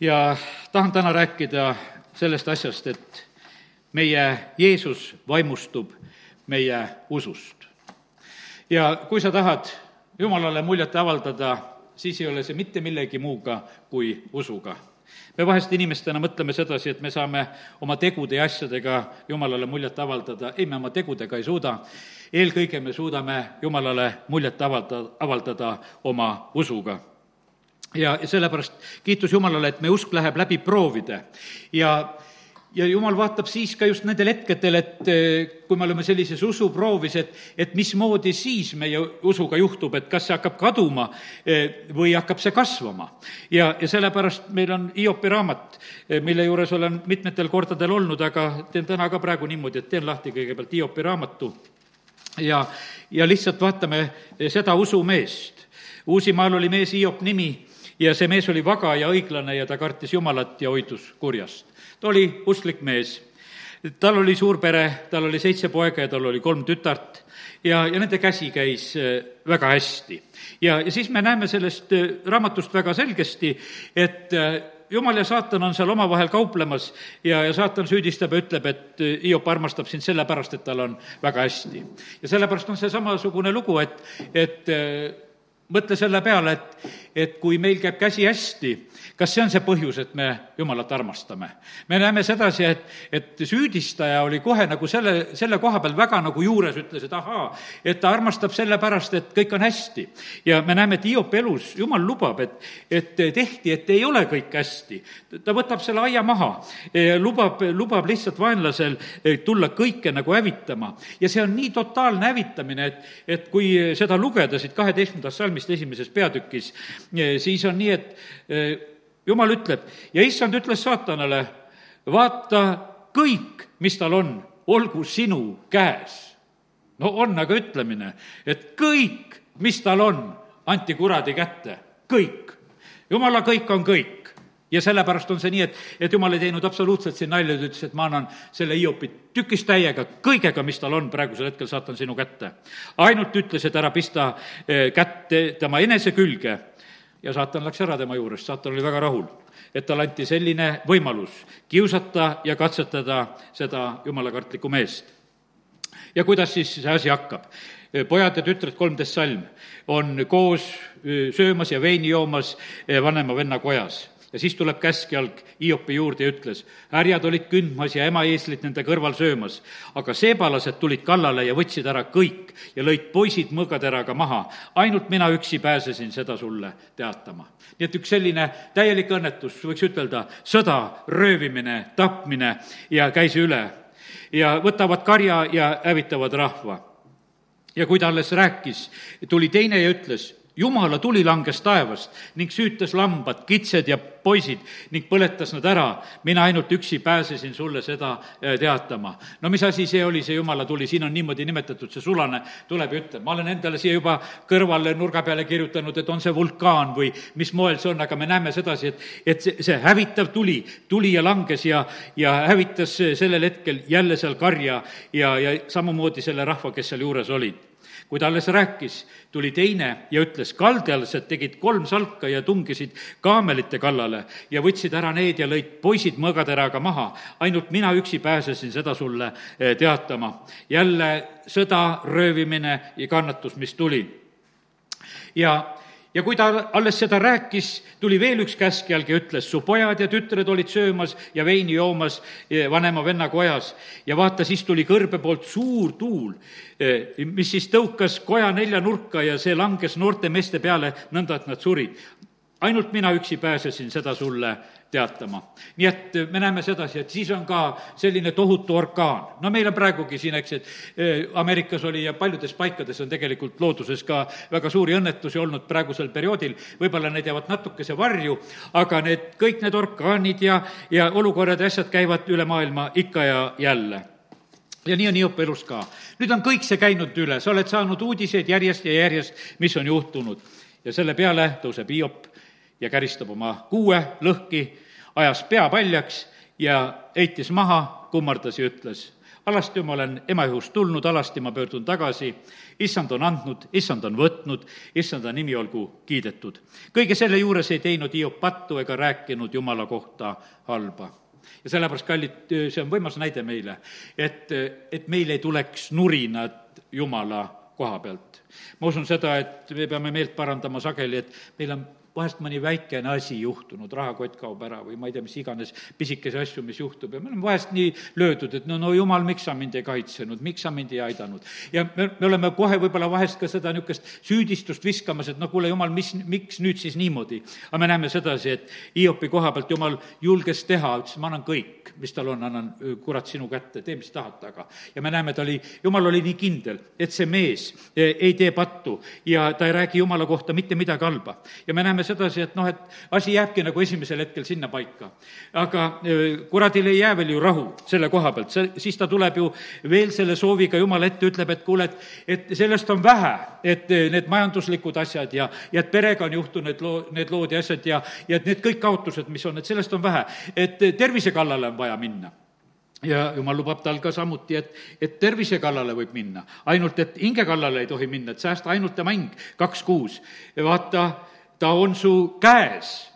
ja tahan täna rääkida sellest asjast, et meie Jeesus vaimustub meie usust. ja kui sa tahad Jumalale muljet avaldada, siis ei ole see mitte millegi muuga kui usuga. me vahest inimestena mõtleme sedasi, et me saame oma tegude ja asjadega Jumalale muljet avaldada, ei, me oma tegudega ei suuda, eelkõige me suudame Jumalale muljet avalda, avaldada oma usuga ja, sellepärast kiitus Jumalale, et meie usk läheb läbi proovide ja ja jumal vaatab siis ka just nendel hetkedel, et eh, kui me oleme sellises usuproovis, et, et mismoodi siis meie usuga juhtub, et kas see hakkab kaduma eh, või hakkab see kasvama. ja, ja sellepärast meil on Hiopi raamat, eh, mille juures olen mitmetel kordadel olnud, aga teen täna ka praegu niimoodi, et teen lahti kõigepealt Hiopi raamatu ja, ja lihtsalt vaatame seda usumeest. Uusimaal oli mees Hiop nimi ja see mees oli vaga ja õiglane ja ta kartis Jumalat ja hoidus kurjast. ta oli usklik mees. tal oli suur pere, tal oli seitse poega ja tal oli kolm tütart ja, ja nende käsi käis äh, väga hästi. ja, ja siis me näeme sellest äh, raamatust väga selgesti, et äh, jumal ja saatan on seal omavahel kauplemas ja, ja saatan süüdistab ja ütleb, et Hiop armastab sind sellepärast, et tal on väga hästi. ja sellepärast on see samasugune lugu, et, et mõtle selle peale, et, et kui meil käib käsi hästi, kas see on see põhjus, et me Jumalat armastame? me näeme sedasi, et, et süüdistaja oli kohe nagu selle, selle koha peal väga nagu juures, ütles, et ahaa, et ta armastab sellepärast, et kõik on hästi. ja me näeme, et Hiopi elus Jumal lubab, et, et tehti, et ei ole kõik hästi. ta võtab selle aia maha, lubab, lubab lihtsalt vaenlasel eh, tulla kõike nagu hävitama. ja see on nii totaalne hävitamine, et, et kui seda lugeda siit kaheteistkümnendast salmist esimeses peatükis, eh, siis on nii, et eh, jumal ütleb ja issand ütles saatanale, vaata, kõik, mis tal on, olgu sinu käes. no on aga ütlemine, et kõik, mis tal on, anti kuradi kätte, kõik. jumala kõik on kõik ja sellepärast on see nii, et, et jumal ei teinud absoluutselt siin nalja, ta ütles, et ma annan selle Hiopi tükis täiega, kõigega, mis tal on, praegusel hetkel saatan sinu kätte. ainult ütles, et ära pista eh, kätt tema enese külge ja saatan läks ära tema juurest, saatan oli väga rahul, et talle anti selline võimalus kiusata ja katsetada seda jumalakartlikku meest. ja kuidas siis see asi hakkab? pojad ja tütred, kolmteist salm, on koos söömas ja veini joomas vanema venna kojas ja siis tuleb käskjalg Hiopi juurde ja ütles, härjad olid kündmas ja emaeeslit nende kõrval söömas, aga seebalased tulid kallale ja võtsid ära kõik ja lõid poisid mõõgateraga maha. ainult mina üksi pääsesin seda sulle teatama. nii et üks selline täielik õnnetus, võiks ütelda, sõda, röövimine, tapmine ja käis üle. ja võtavad karja ja hävitavad rahva ja kui ta alles rääkis, tuli teine ja ütles, jumala tuli langes taevast ning süütas lambad, kitsed ja poisid ning põletas nad ära. mina ainult üksi pääsesin sulle seda äh, teatama. no mis asi see oli, see jumala tuli, siin on niimoodi nimetatud, see sulane tuleb ja ütleb, ma olen endale siia juba kõrvale nurga peale kirjutanud, et on see vulkaan või mis moel see on, aga me näeme sedasi, et, et see, see hävitav tuli, tuli ja langes ja, ja hävitas sellel hetkel jälle seal karja ja, ja samamoodi selle rahva, kes seal juures olid kui ta alles rääkis, tuli teine ja ütles, kaldealased tegid kolm salka ja tungisid kaamelite kallale ja võtsid ära need ja lõid poisid mõõgateraga maha. ainult mina üksi pääsesin seda sulle eh, teatama. jälle sõda, röövimine ja kannatus, mis tuli. ja ja kui ta alles seda rääkis, tuli veel üks käskjalg ja ütles, su pojad ja tütred olid söömas ja veini joomas vanema venna kojas. ja vaata, siis tuli kõrbe poolt suur tuul, eh, mis siis tõukas koja nelja nurka ja see langes noorte meeste peale nõnda, et nad surid. ainult mina üksi pääsesin seda sulle teatama. nii et me näeme sedasi, et siis on ka selline tohutu orkaan. no meil on praegugi siin, eks, et eh, Ameerikas oli ja paljudes paikades on tegelikult looduses ka väga suuri õnnetusi olnud praegusel perioodil, võib-olla need jäävad natukese varju, aga need, kõik need orkaanid ja, ja olukorrad ja asjad käivad üle maailma ikka ja jälle ja nii on Hiop elus ka. nüüd on kõik see käinud üle, sa oled saanud uudiseid järjest ja järjest, mis on juhtunud. ja selle peale tõuseb Hiop ja käristab oma kuue lõhki, ajas pea paljaks ja heitis maha, kummardas ja ütles, alasti ma olen ema ihust tulnud, alasti ma pöördun tagasi, issand on andnud, issand on võtnud, issanda nimi olgu kiidetud. kõige selle juures ei teinud Hiop pattu ega rääkinud Jumala kohta halba ja sellepärast, kallid, see on võimas näide meile, et, et meil ei tuleks nurinat Jumala koha pealt. ma usun seda, et me peame meelt parandama sageli, et meil on vahest mõni väikene asi juhtunud, rahakott kaob ära või ma ei tea, mis iganes pisikesi asju, mis juhtub ja me oleme vahest nii löödud, et no, no jumal, miks sa mind ei kaitsenud, miks sa mind ei aidanud. ja me, me oleme kohe võib-olla vahest ka seda niisugust süüdistust viskamas, et no kuule, jumal, mis, miks nüüd siis niimoodi? aga me näeme sedasi, et Hiopi koha pealt jumal julges teha, ütles, ma annan kõik, mis tal on, annan kurat sinu kätte, tee, mis tahad temaga. ja me näeme, ta oli, jumal oli nii kindel, et see mees e, ei tee pattu ja ta ei räägi jumala kohta mitte midagi halba. ja me näeme sedasi, et noh, et asi jääbki nagu esimesel hetkel sinna paika. aga kuradil ei jää veel ju rahu selle koha pealt, see, siis ta tuleb ju veel selle sooviga Jumala ette, ütleb, et kuule, et, et sellest on vähe, et need majanduslikud asjad ja, ja et perega on juhtunud loo, need lood ja asjad ja, ja et need kõik kaotused, mis on, et sellest on vähe. et tervise kallale on vaja minna ja jumal lubab tal ka samuti, et, et tervise kallale võib minna, ainult et hinge kallale ei tohi minna, et säästa ainult tema hing, kaks kuus. vaata, ta on su käes.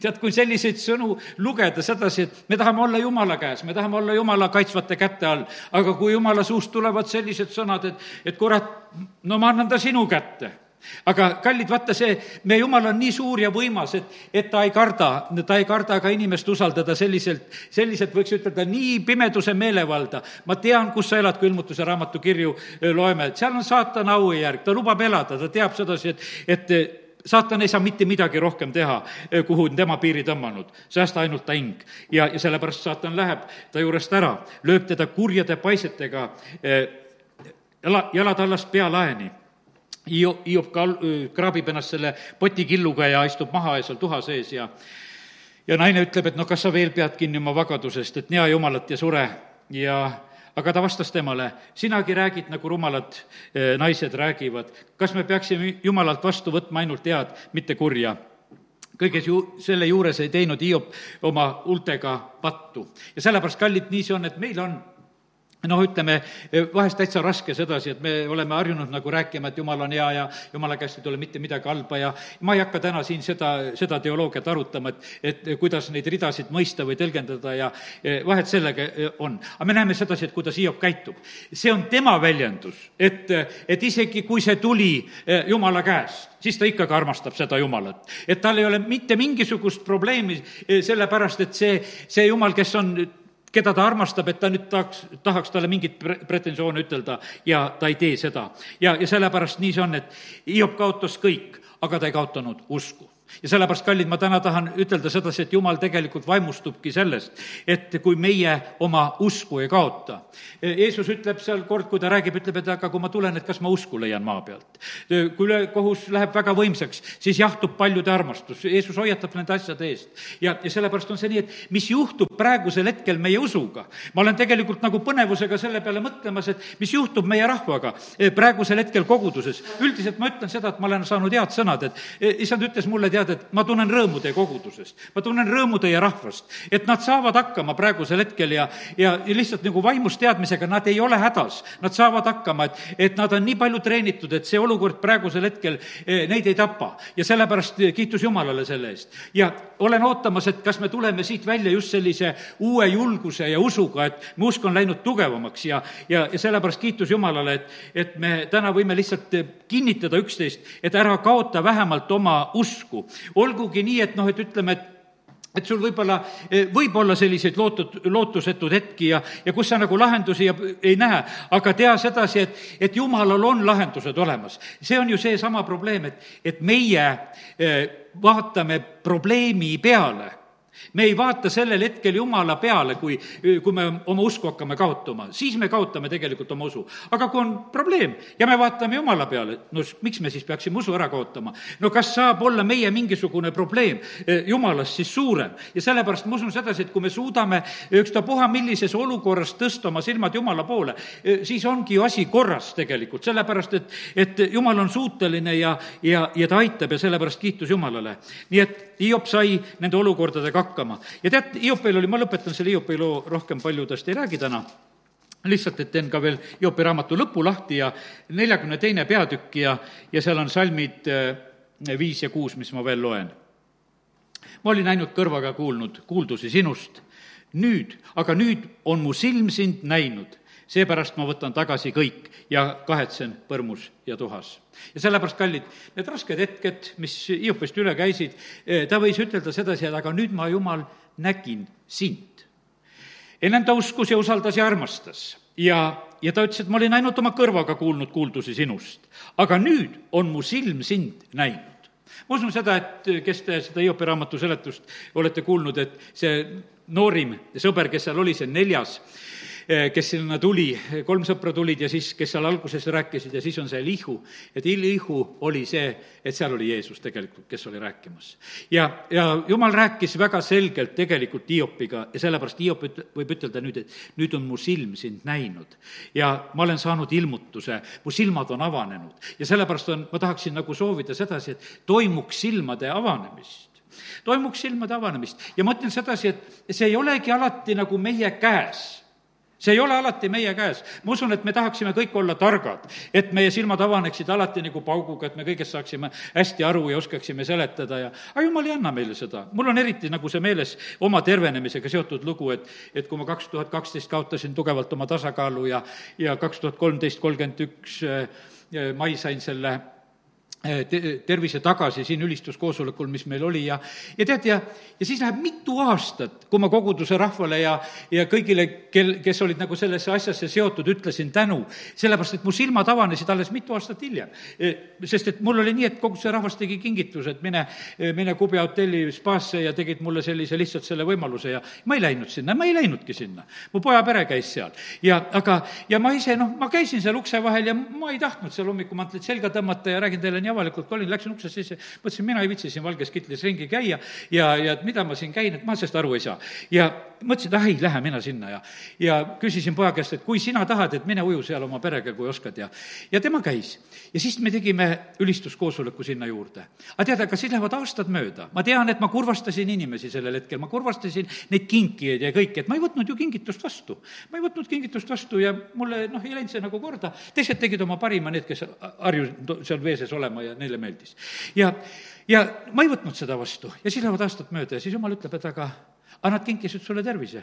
tead, kui selliseid sõnu lugeda sedasi, et me tahame olla Jumala käes, me tahame olla Jumala kaitsvate käte all, aga kui Jumala suust tulevad sellised sõnad, et, et kurat, no ma annan ta sinu kätte aga kallid, vaata see, meie jumal on nii suur ja võimas, et, et ta ei karda, ta ei karda ka inimest usaldada selliselt, selliselt võiks ütelda, nii pimeduse meelevalda. ma tean, kus sa elad, kui ilmutuse raamatu kirju loeme, et seal on saatana auajärg, ta lubab elada, ta teab sedasi, et, et saatan ei saa mitte midagi rohkem teha, eh, kuhu on tema piiri tõmmanud, säästa ainult ta hing. ja, ja sellepärast saatan läheb ta juurest ära, lööb teda kurjade paisetega jala, jalatallast pealaeni. Hiob, Hiob kal-, kraabib ennast selle potikilluga ja istub maha ja seal tuha sees ja ja naine ütleb, et noh, kas sa veel pead kinni oma vagadusest, et nea jumalat ja sure ja aga ta vastas temale, sinagi räägid, nagu rumalad naised räägivad. kas me peaksime Jumalalt vastu võtma ainult head, mitte kurja? kõiges ju, selle juures ei teinud Hiop oma huultega pattu. ja sellepärast, kallid, nii see on, et meil on noh, ütleme, vahest täitsa raske sedasi, et me oleme harjunud nagu rääkima, et jumal on hea ja jumala käest ei tule mitte midagi halba ja ma ei hakka täna siin seda, seda teoloogiat arutama, et, et kuidas neid ridasid mõista või tõlgendada ja vahet sellega on. aga me näeme sedasi, et kuidas Hiop käitub. see on tema väljendus, et, et isegi kui see tuli jumala käest, siis ta ikkagi armastab seda Jumalat. et tal ei ole mitte mingisugust probleemi, sellepärast et see, see Jumal, kes on keda ta armastab, et ta nüüd tahaks, tahaks talle mingeid pretensioone ütelda ja ta ei tee seda. ja, ja sellepärast nii see on, et Hiop kaotas kõik, aga ta ei kaotanud usku ja sellepärast, kallid, ma täna tahan ütelda sedasi, et jumal tegelikult vaimustubki sellest, et kui meie oma usku ei kaota. Jeesus ütleb seal kord, kui ta räägib, ütleb, et aga kui ma tulen, et kas ma usku leian maa pealt. kui ülekohus läheb väga võimsaks, siis jahtub paljude armastus, Jeesus hoiatab nende asjade eest. ja, ja sellepärast on see nii, et mis juhtub praegusel hetkel meie usuga. ma olen tegelikult nagu põnevusega selle peale mõtlemas, et mis juhtub meie rahvaga eh, praegusel hetkel koguduses. üldiselt ma ütlen seda, et ma olen saanud head sõnad, et eh, issand ütles mulle, tead, tead, et ma tunnen rõõmu teie kogudusest, ma tunnen rõõmu teie rahvast, et nad saavad hakkama praegusel hetkel ja, ja, ja lihtsalt nagu vaimust teadmisega, nad ei ole hädas, nad saavad hakkama, et, et nad on nii palju treenitud, et see olukord praegusel hetkel eh, neid ei tapa. ja sellepärast kiitus Jumalale selle eest. ja olen ootamas, et kas me tuleme siit välja just sellise uue julguse ja usuga, et mu usk on läinud tugevamaks ja, ja, ja sellepärast kiitus Jumalale, et, et me täna võime lihtsalt kinnitada üksteist, et ära kaota vähemalt oma usku olgugi nii, et noh, et ütleme, et et sul võib-olla, võib olla selliseid lootud, lootusetud hetki ja, ja kus sa nagu lahendusi ja, ei näe, aga tea sedasi, et, et jumalal on lahendused olemas. see on ju seesama probleem, et, et meie eh, vaatame probleemi peale me ei vaata sellel hetkel Jumala peale, kui, kui me oma usku hakkame kaotama, siis me kaotame tegelikult oma usu. aga kui on probleem ja me vaatame Jumala peale, no miks me siis peaksime usu ära kaotama? no kas saab olla meie mingisugune probleem eh, Jumalast siis suurem? ja sellepärast ma usun sedasi, et kui me suudame ükstapuha millises olukorras tõsta oma silmad Jumala poole, eh, siis ongi ju asi korras tegelikult, sellepärast et, et Jumal on suuteline ja, ja, ja ta aitab ja sellepärast kiitus Jumalale. nii et Hiop sai nende olukordadega hakkama. ja tead, Hiopil oli, ma lõpetan selle Hiopi loo, rohkem palju tast ei räägi täna, lihtsalt, et teen ka veel Hiopi raamatu lõpu lahti ja neljakümne teine peatükk ja, ja seal on salmid äh, viis ja kuus, mis ma veel loen. ma olin ainult kõrvaga kuulnud kuuldusi sinust, nüüd, aga nüüd on mu silm sind näinud seepärast ma võtan tagasi kõik ja kahetsen põrmus ja tuhas. ja sellepärast, kallid, need rasked hetked, mis Hiopist üle käisid, eh, ta võis ütelda sedasi, et aga nüüd ma, Jumal, nägin sind. ennem ta uskus ja usaldas ja armastas ja, ja ta ütles, et ma olin ainult oma kõrvaga kuulnud kuuldusi sinust, aga nüüd on mu silm sind näinud ma usun seda, et kes te seda Hiopi raamatu seletust olete kuulnud, et see noorim sõber, kes seal oli, see neljas, kes sinna tuli, kolm sõpra tulid ja siis, kes seal alguses rääkisid ja siis on see Elihu, et Elihu oli see, et seal oli Jeesus tegelikult, kes oli rääkimas. ja, ja jumal rääkis väga selgelt tegelikult Hiopiga ja sellepärast Hiop üt-, võib ütelda nüüd, et nüüd on mu silm sind näinud. ja ma olen saanud ilmutuse, mu silmad on avanenud. Ja sellepärast on, ma tahaksin nagu soovida sedasi, et toimuks silmade avanemist. Toimuks silmade avanemist. Ja ma ütlen sedasi, et see ei olegi alati nagu meie käes see ei ole alati meie käes. ma usun, et me tahaksime kõik olla targad, et meie silmad avaneksid alati nagu pauguga, et me kõigest saaksime hästi aru ja oskaksime seletada ja aga jumal ei anna meile seda. mul on eriti nagu see meeles oma tervenemisega seotud lugu, et, et kui ma kaks tuhat kaksteist kaotasin tugevalt oma tasakaalu ja, ja kaks tuhat kolmteist, kolmkümmend üks eh, mai sain selle Eh, tervise tagasi siin ülistuskoosolekul, mis meil oli ja, ja tead, ja, ja siis läheb mitu aastat, kui ma koguduse rahvale ja, ja kõigile, kel, kes olid nagu sellesse asjasse seotud, ütlesin tänu, sellepärast et mu silmad avanesid alles mitu aastat hiljem. Eh, sest et mul oli nii, et koguduse rahvas tegi kingituse, et mine, eh, mine Kubja hotelli spaasse ja tegid mulle sellise lihtsalt selle võimaluse ja ma ei läinud sinna, ma ei läinudki sinna. mu poja pere käis seal ja, aga, ja ma ise, noh, ma käisin seal ukse vahel ja ma ei tahtnud seal hommikumantlit selga tõmmata ja räägin teile nii avalikult olin, läksin uksest sisse, mõtlesin, mina ei viitsi siin valges kitlis ringi käia ja, ja et mida ma siin käin, et ma sellest aru ei saa. ja mõtlesin, et ah ei, lähe mina sinna ja, ja küsisin poja käest, et kui sina tahad, et mine uju seal oma perega, kui oskad ja, ja tema käis. ja siis me tegime ülistuskoosoleku sinna juurde. aga tead, aga siis lähevad aastad mööda, ma tean, et ma kurvastasin inimesi sellel hetkel, ma kurvastasin neid kinkijaid ja kõike, et ma ei võtnud ju kingitust vastu. ma ei võtnud kingitust vastu ja mulle noh, ei läinud see nagu korda, teised tegid oma parima, need, kes harjusid seal vee sees olema ja neile meeldis. ja, ja ma ei võtnud seda vastu ja siis lähevad aastad mööda ja siis jumal ütleb, et aga aga nad kinkisid sulle tervise.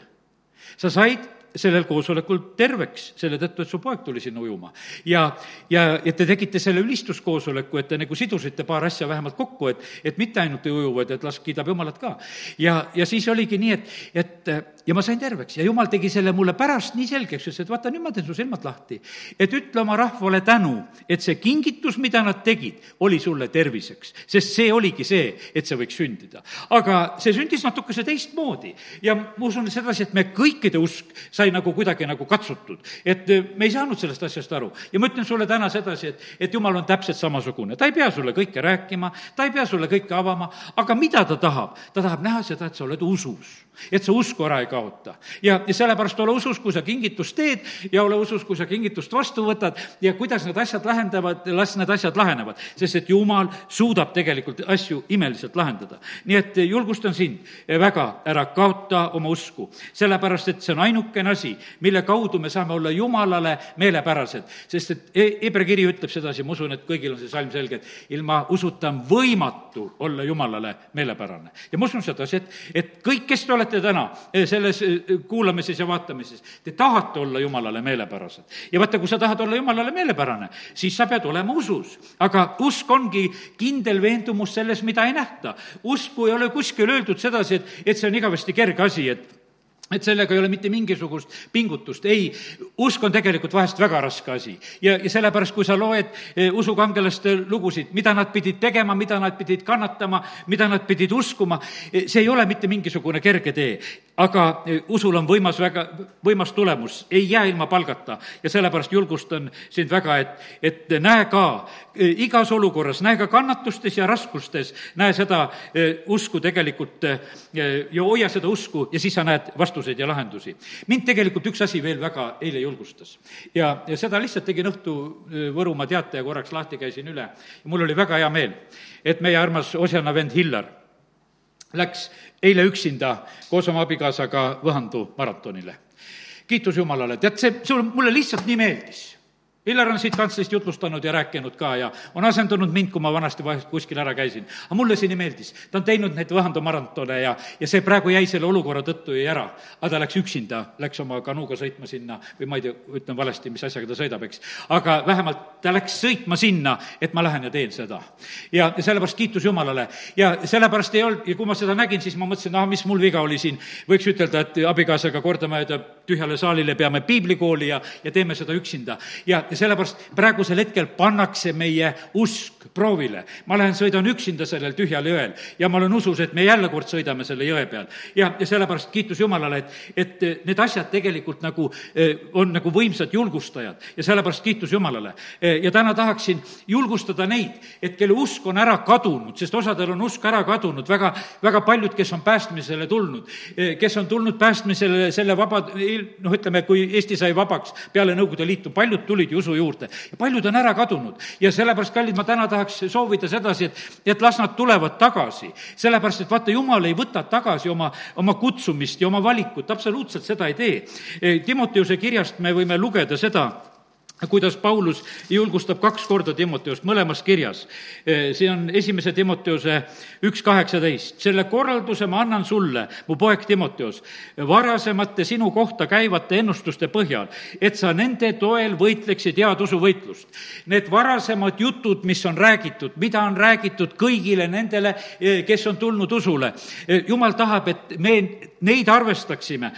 sa said sellel koosolekul terveks, selle tõttu, et su poeg tuli sinna ujuma. ja, ja, ja te tegite selle ülistuskoosoleku, et te nagu sidusite paar asja vähemalt kokku, et, et mitte ainult ei uju, vaid et las kiidab Jumalat ka. ja, ja siis oligi nii, et, et ja ma sain terveks ja Jumal tegi selle mulle pärast nii selgeks, ütles, et vaata, nüüd ma teen su silmad lahti. et ütle oma rahvale tänu, et see kingitus, mida nad tegid, oli sulle terviseks, sest see oligi see, et see võiks sündida. aga see sündis natukese teistmoodi ja ma usun sedasi, et me kõikide usk sai nagu kuidagi nagu katsutud. et eh, me ei saanud sellest asjast aru. ja ma ütlen sulle täna sedasi, et, et jumal on täpselt samasugune, ta ei pea sulle kõike rääkima, ta ei pea sulle kõike avama, aga mida ta tahab? ta tahab näha seda, et sa oled usus et sa usku ära ei kaota. ja, ja sellepärast ole usus, kui sa kingitust teed ja ole usus, kui sa kingitust vastu võtad ja kuidas need asjad lahendavad, las need asjad lahenevad. sest et Jumal suudab tegelikult asju imeliselt lahendada. nii et julgustan sind väga, ära kaota oma usku, sellepärast et see on ainukene asi, mille kaudu me saame olla Jumalale meelepärased. sest et Hebra kiri ütleb sedasi, ma usun, et kõigil on see salm selge, et ilma usuta on võimatu olla Jumalale meelepärane. ja ma usun sedasi, et, et kõik, kes te olete olete täna eh, selles eh, kuulamises ja vaatamises, te tahate olla Jumalale meelepärased. ja vaata, kui sa tahad olla Jumalale meelepärane, siis sa pead olema usus. aga usk ongi kindel veendumus selles, mida ei nähta. usku ei ole kuskil öeldud sedasi, et, et see on igavesti kerge asi, et et sellega ei ole mitte mingisugust pingutust, ei, usk on tegelikult vahest väga raske asi. ja, ja sellepärast, kui sa loed eh, usukangelaste lugusid, mida nad pidid tegema, mida nad pidid kannatama, mida nad pidid uskuma, eh, see ei ole mitte mingisugune kerge tee. Aga eh, usul on võimas väga, võimas tulemus, ei jää ilma palgata ja sellepärast julgustan sind väga, et, et näe ka igas olukorras, näe ka kannatustes ja raskustes, näe seda usku tegelikult ja hoia seda usku ja siis sa näed vastu vastuseid ja lahendusi. mind tegelikult üks asi veel väga eile julgustas. ja, ja seda lihtsalt tegin õhtu Võrumaa teataja korraks lahti, käisin üle ja mul oli väga hea meel, et meie armas Osjana vend Hillar läks eile üksinda koos oma abikaasaga Võhandu maratonile. kiitus Jumalale, tead, see, see mulle lihtsalt nii meeldis Illar on siit kantslist jutlustanud ja rääkinud ka ja on asendunud mind, kui ma vanasti vahest kuskil ära käisin. aga mulle see nii meeldis. ta on teinud neid Võhanda maratone ja, ja see praegu jäi selle olukorra tõttu jäi ära. aga ta läks üksinda, läks oma kanuuga sõitma sinna või ma ei tea, ütlen valesti, mis asjaga ta sõidab, eks. aga vähemalt ta läks sõitma sinna, et ma lähen ja teen seda. ja, sellepärast kiitus Jumalale. ja sellepärast ei olnud, ja kui ma seda nägin, siis ma mõtlesin, ah, mis mul viga oli siin. võiks ütelda, et abikaasaga kordamööda tühjale saalile peame piiblikooli ja, ja teeme seda üksinda. ja sellepärast praegusel hetkel pannakse meie usk proovile. ma lähen sõidan üksinda sellel tühjal jõel ja ma olen usus, et me jälle kord sõidame selle jõe peal. ja, ja sellepärast kiitus Jumalale, et, et need asjad tegelikult nagu eh, on nagu võimsad julgustajad ja sellepärast kiitus Jumalale. Eh, ja täna tahaksin julgustada neid, et kelle usk on ära kadunud, sest osadel on usk ära kadunud, väga, väga paljud, kes on päästmisele tulnud, eh, kes on tulnud päästmisele selle vaba, noh, ütleme, kui Eesti sai vabaks peale Nõukogude Liitu, paljud tulid ju usu juurde ja paljud on ära kadunud. ja sellepärast, kallid, ma täna tahaks soovida sedasi, et, et las nad tulevad tagasi. sellepärast, et vaata, jumal ei võta tagasi oma, oma kutsumist ja oma valikut, absoluutselt seda ei tee. Timoteuse kirjast me võime lugeda seda, kuidas Paulus julgustab kaks korda Timoteost mõlemas kirjas. see on esimese Timoteose üks kaheksateist. selle korralduse ma annan sulle, mu poeg Timoteos, varasemate sinu kohta käivate ennustuste põhjal, et sa nende toel võitleksid head usuvõitlust. Need varasemad jutud, mis on räägitud, mida on räägitud kõigile nendele, kes on tulnud usule, jumal tahab, et me neid arvestaksime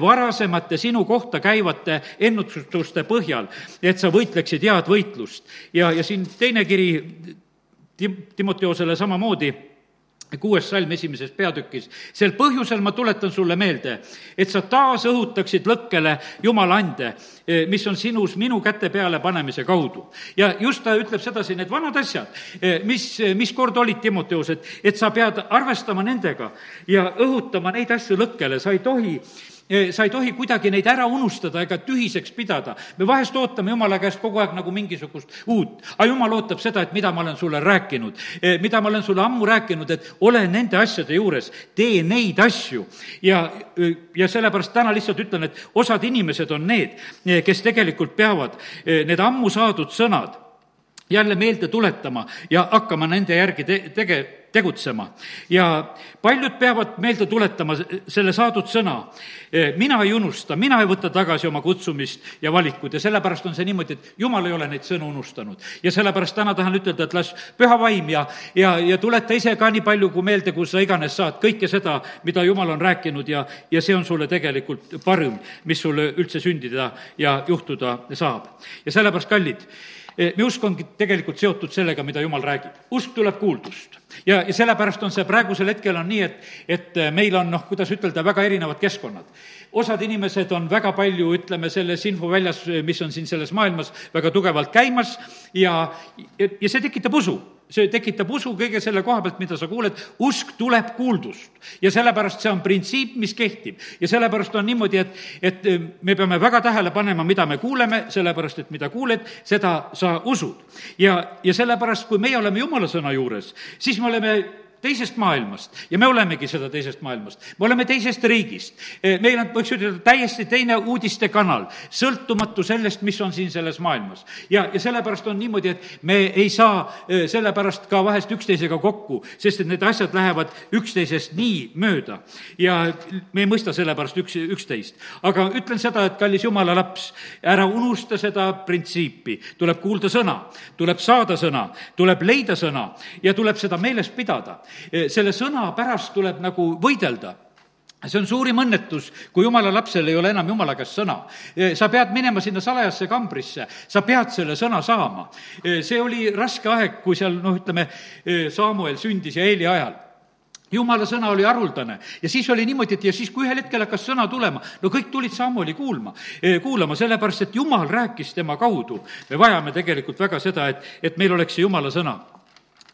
varasemate sinu kohta käivate ennustuste põhjal et sa võitleksid head võitlust. ja, ja siin teine kiri Tim-, Timoteosele samamoodi, kuues salm esimeses peatükis. sel põhjusel ma tuletan sulle meelde, et sa taas õhutaksid lõkkele Jumala ande, mis on sinus minu käte peale panemise kaudu. ja just ta ütleb sedasi, need vanad asjad, mis, mis kord olid Timoteus, et, et sa pead arvestama nendega ja õhutama neid asju lõkkele, sa ei tohi sa ei tohi kuidagi neid ära unustada ega tühiseks pidada. me vahest ootame Jumala käest kogu aeg nagu mingisugust uut, aga Jumal ootab seda, et mida ma olen sulle rääkinud, mida ma olen sulle ammu rääkinud, et ole nende asjade juures, tee neid asju. ja, ja sellepärast täna lihtsalt ütlen, et osad inimesed on need, kes tegelikult peavad need ammu saadud sõnad jälle meelde tuletama ja hakkama nende järgi te-, tege-, tegutsema. ja paljud peavad meelde tuletama selle saadud sõna. mina ei unusta, mina ei võta tagasi oma kutsumist ja valikut ja sellepärast on see niimoodi, et jumal ei ole neid sõnu unustanud. ja sellepärast täna tahan ütelda, et las püha vaim ja, ja, ja tuleta ise ka nii palju kui meelde, kui sa iganes saad, kõike seda, mida jumal on rääkinud ja, ja see on sulle tegelikult parim, mis sulle üldse sündida ja juhtuda saab. ja sellepärast, kallid Eh, meie usk ongi tegelikult seotud sellega, mida Jumal räägib. usk tuleb kuuldust. ja, ja sellepärast on see praegusel hetkel on nii, et, et eh, meil on noh, kuidas ütelda, väga erinevad keskkonnad. osad inimesed on väga palju, ütleme, selles infoväljas, mis on siin selles maailmas väga tugevalt käimas ja, ja, ja see tekitab usu see tekitab usu kõige selle koha pealt, mida sa kuuled, usk tuleb kuuldust. ja sellepärast see on printsiip, mis kehtib. ja sellepärast on niimoodi, et, et me peame väga tähele panema, mida me kuuleme, sellepärast et mida kuuled, seda sa usud. ja, ja sellepärast, kui meie oleme jumala sõna juures, siis me oleme teisest maailmast ja me olemegi seda teisest maailmast. me oleme teisest riigist. E, meil on, võiks ütelda, täiesti teine uudistekanal, sõltumatu sellest, mis on siin selles maailmas. ja, ja sellepärast on niimoodi, et me ei saa e, sellepärast ka vahest üksteisega kokku, sest et need asjad lähevad üksteisest nii mööda. ja me ei mõista sellepärast üks, üksteist. aga ütlen seda, et kallis jumala laps, ära unusta seda printsiipi. tuleb kuulda sõna, tuleb saada sõna, tuleb leida sõna ja tuleb seda meeles pidada selle sõna pärast tuleb nagu võidelda see on suurim õnnetus, kui jumala lapsel ei ole enam jumala käest sõna. Eh, sa pead minema sinna salajasse kambrisse, sa pead selle sõna saama. Eh, see oli raske aeg, kui seal noh, ütleme, Samuel sündis ja Eeli ajal jumala sõna oli haruldane ja siis oli niimoodi, et ja siis, kui ühel hetkel hakkas sõna tulema, no kõik tulid Samueli kuulma, kuulama, sellepärast et jumal rääkis tema kaudu. me vajame tegelikult väga seda, et, et meil oleks see jumala sõna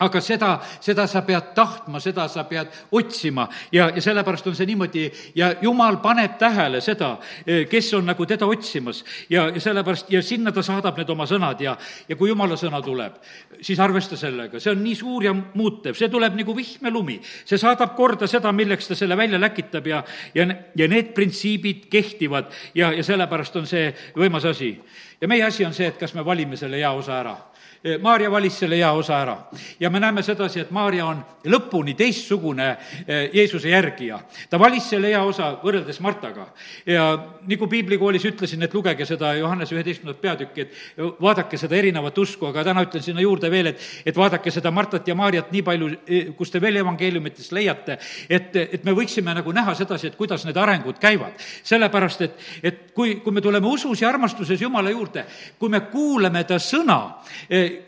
aga seda, seda sa pead tahtma, seda sa pead otsima. Ja, ja sellepärast on see niimoodi. Ja jumal paneb tähele seda, eh, kes on nagu teda otsimas. Ja, ja sellepärast ja sinna ta saadab need oma sõnad ja, ja kui jumala sõna tuleb, siis arvesta sellega, see on nii suur ja muutev, see tuleb nagu vihmelumi. see saadab korda seda, milleks ta selle välja läkitab ja, ja, ja need printsiibid kehtivad. Ja, ja sellepärast on see võimas asi. ja meie asi on see, et kas me valime selle hea osa ära Maarja valis selle hea osa ära ja me näeme sedasi, et Maarja on lõpuni teistsugune eh, Jeesuse järgija. ta valis selle hea osa võrreldes Martaga ja nagu piiblikoolis ütlesin, et lugege seda Johannes üheteistkümnendat peatükki, et vaadake seda erinevat usku, aga täna ütlen sinna juurde veel, et, et vaadake seda Martat ja Maarjat nii palju, eh, kus te veel evangeeliumitest leiate, et, et me võiksime nagu näha sedasi, et kuidas need arengud käivad. sellepärast, et, et kui, kui me tuleme usus ja armastuses Jumala juurde, kui me kuuleme ta sõna,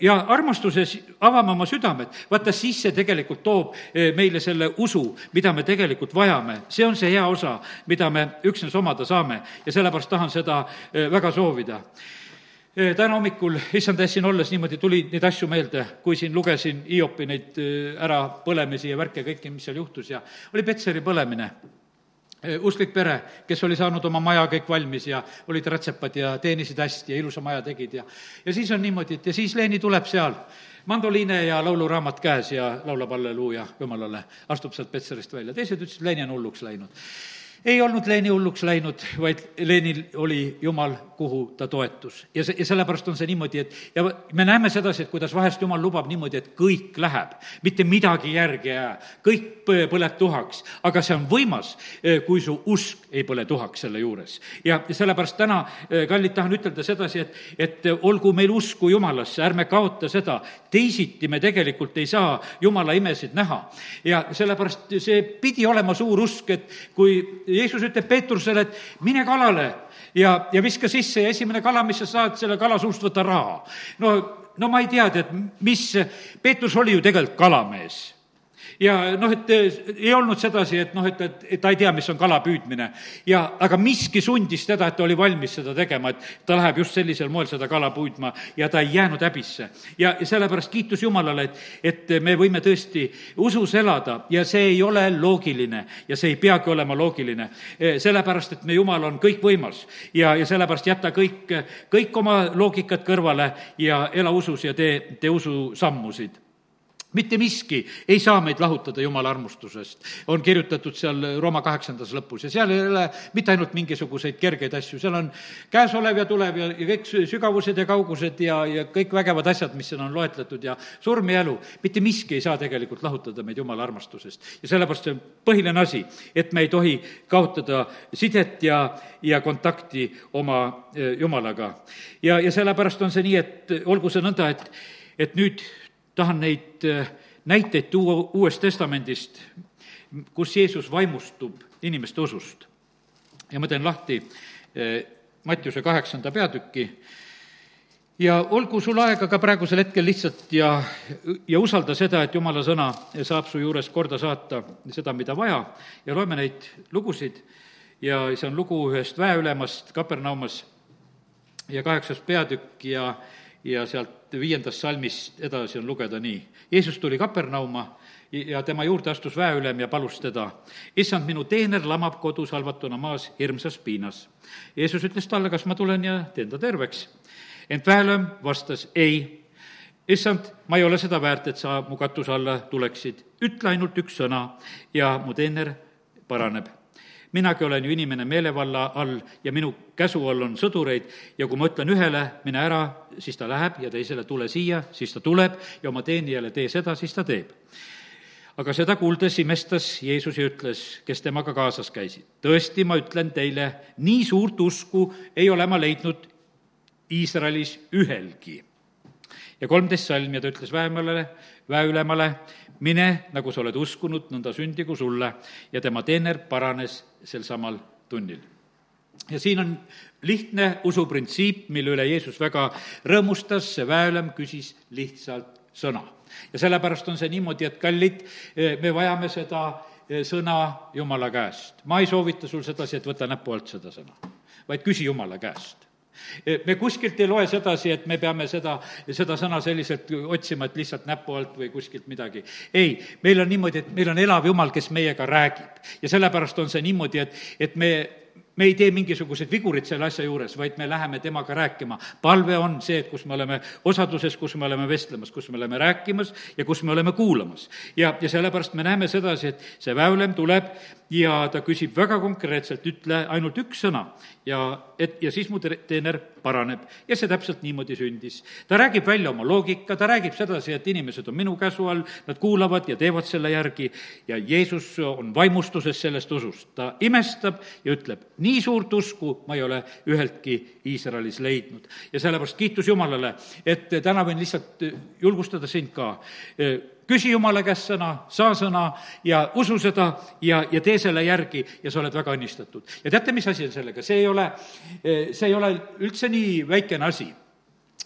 ja armastuses avame oma südamed, vaata siis see tegelikult toob eh, meile selle usu, mida me tegelikult vajame. see on see hea osa, mida me üksnes omada saame. Ja sellepärast tahan seda eh, väga soovida. Eh, täna hommikul, issand siin olles niimoodi tuli neid asju meelde, kui siin lugesin Hiopi neid ärapõlemisi ja värke, kõike, mis seal juhtus. Ja oli Petseri põlemine usklik pere, kes oli saanud oma maja kõik valmis ja olid rätsepad ja teenisid hästi ja ilusa maja tegid ja ja siis on niimoodi, et ja siis Leeni tuleb seal, mandoliine ja lauluraamat käes ja laulab halleluuja Jumalale, astub sealt Petserist välja, teised ütlesid, Leeni on hulluks läinud. Ei olnud Leeni hulluks läinud, vaid Leenil oli Jumal, kuhu ta toetus. ja see, ja sellepärast on see niimoodi, et ja me näeme sedasi, et kuidas vahest Jumal lubab niimoodi, et kõik läheb, mitte midagi järgi ei jää, kõik põleb tuhaks, aga see on võimas, eh, kui su usk ei põle tuhaks selle juures. ja, sellepärast täna, eh, kallid, tahan ütelda sedasi, et, et olgu meil usku Jumalasse, ärme kaota seda, teisiti me tegelikult ei saa Jumala imesid näha. ja sellepärast see pidi olema suur usk, et kui Jeesus ütleb Peetrusele, et mine kalale ja, ja viska sisse ja esimene kala, mis sa saad, selle kala suust võta raha. no, no ma ei tea, tead, mis, Peetrus oli ju tegelikult kalamees ja noh, et eh, ei olnud sedasi, et noh, et, et, ta ei tea, mis on kala püüdmine. ja aga miski sundis teda, et ta oli valmis seda tegema, et ta läheb just sellisel moel seda kala püüdma ja ta ei jäänud häbisse. ja, sellepärast kiitus Jumalale, et, et me võime tõesti usus elada ja see ei ole loogiline ja see ei peagi olema loogiline. Eh, sellepärast, et me Jumal on kõikvõimas ja, ja sellepärast jäta kõik, kõik oma loogikat kõrvale ja ela usus ja tee, tee ususammusid mitte miski ei saa meid lahutada Jumala armustusest, on kirjutatud seal Rooma kaheksandas lõpus ja seal ei ole mitte ainult mingisuguseid kergeid asju, seal on käesolev ja tulev ja, ja kõik sügavused ja kaugused ja, ja kõik vägevad asjad, mis seal on loetletud ja surm ja elu, mitte miski ei saa tegelikult lahutada meid Jumala armastusest. ja sellepärast see on põhiline asi, et me ei tohi kaotada sidet ja, ja kontakti oma eh, Jumalaga. ja, ja sellepärast on see nii, et olgu see nõnda, et, et nüüd tahan neid äh, näiteid tuua Uuest Testamendist, kus Jeesus vaimustub inimeste usust. ja ma teen lahti äh, Mattiuse kaheksanda peatüki. Ja olgu sul aega ka praegusel hetkel lihtsalt ja, ja usalda seda, et jumala sõna saab su juures korda saata seda, mida vaja, ja loeme neid lugusid. Ja see on lugu ühest väeülemast Kapernaumas ja kaheksas peatükk ja, ja sealt viiendast salmist edasi on lugeda nii. Jeesus tuli Kapernauma ja tema juurde astus väeülem ja palus teda, issand, minu teener lamab kodus halvatuna maas hirmsas piinas. Jeesus ütles talle, kas ma tulen ja teen ta terveks. ent väeülem vastas ei. issand, ma ei ole seda väärt, et sa mu katuse alla tuleksid, ütle ainult üks sõna ja mu teener paraneb minagi olen ju inimene meelevalla all ja minu käsu all on sõdureid ja kui ma ütlen ühele, mine ära, siis ta läheb ja teisele, tule siia, siis ta tuleb ja oma teenijale tee seda, siis ta teeb aga seda kuuldes imestas Jeesus ja ütles, kes temaga kaasas käisid. tõesti, ma ütlen teile, nii suurt usku ei ole ma leidnud Iisraelis ühelgi. Ja kolmteist salm ja ta ütles väemale, väeülemale, mine, nagu sa oled uskunud, nõnda sündigu sulle ja tema teener paranes sel samal tunnil. ja siin on lihtne usuprintsiip, mille üle Jeesus väga rõõmustas, see väeülem küsis lihtsalt sõna. ja sellepärast on see niimoodi, et kallid, me vajame seda eh, sõna Jumala käest. ma ei soovita sul sedasi, et võta näpu alt seda sõna, vaid küsi Jumala käest me kuskilt ei loe sedasi, et me peame seda, seda sõna selliselt otsima, et lihtsalt näpu alt või kuskilt midagi. ei, meil on niimoodi, et meil on elav Jumal, kes meiega räägib. ja sellepärast on see niimoodi, et, et me me ei tee mingisuguseid vigurit selle asja juures, vaid me läheme temaga rääkima. palve on see, et kus me oleme osaduses, kus me oleme vestlemas, kus me oleme rääkimas ja kus me oleme kuulamas. ja, ja sellepärast me näeme sedasi, et see väülem tuleb ja ta küsib väga konkreetselt, ütle ainult üks sõna ja et, ja siis mu teener paraneb. ja see täpselt niimoodi sündis. ta räägib välja oma loogika, ta räägib sedasi, et inimesed on minu käsu all, nad kuulavad ja teevad selle järgi ja Jeesus on vaimustuses sellest usust. ta imestab ja ütleb, nii suurt usku ma ei ole üheltki Iisraelis leidnud. ja sellepärast kiitus Jumalale, et täna võin lihtsalt julgustada sind ka küsi Jumala käest sõna, saa sõna ja usu seda ja, ja tee selle järgi ja sa oled väga õnnistatud. ja teate, mis asi on sellega, see ei ole, see ei ole üldse nii väikene asi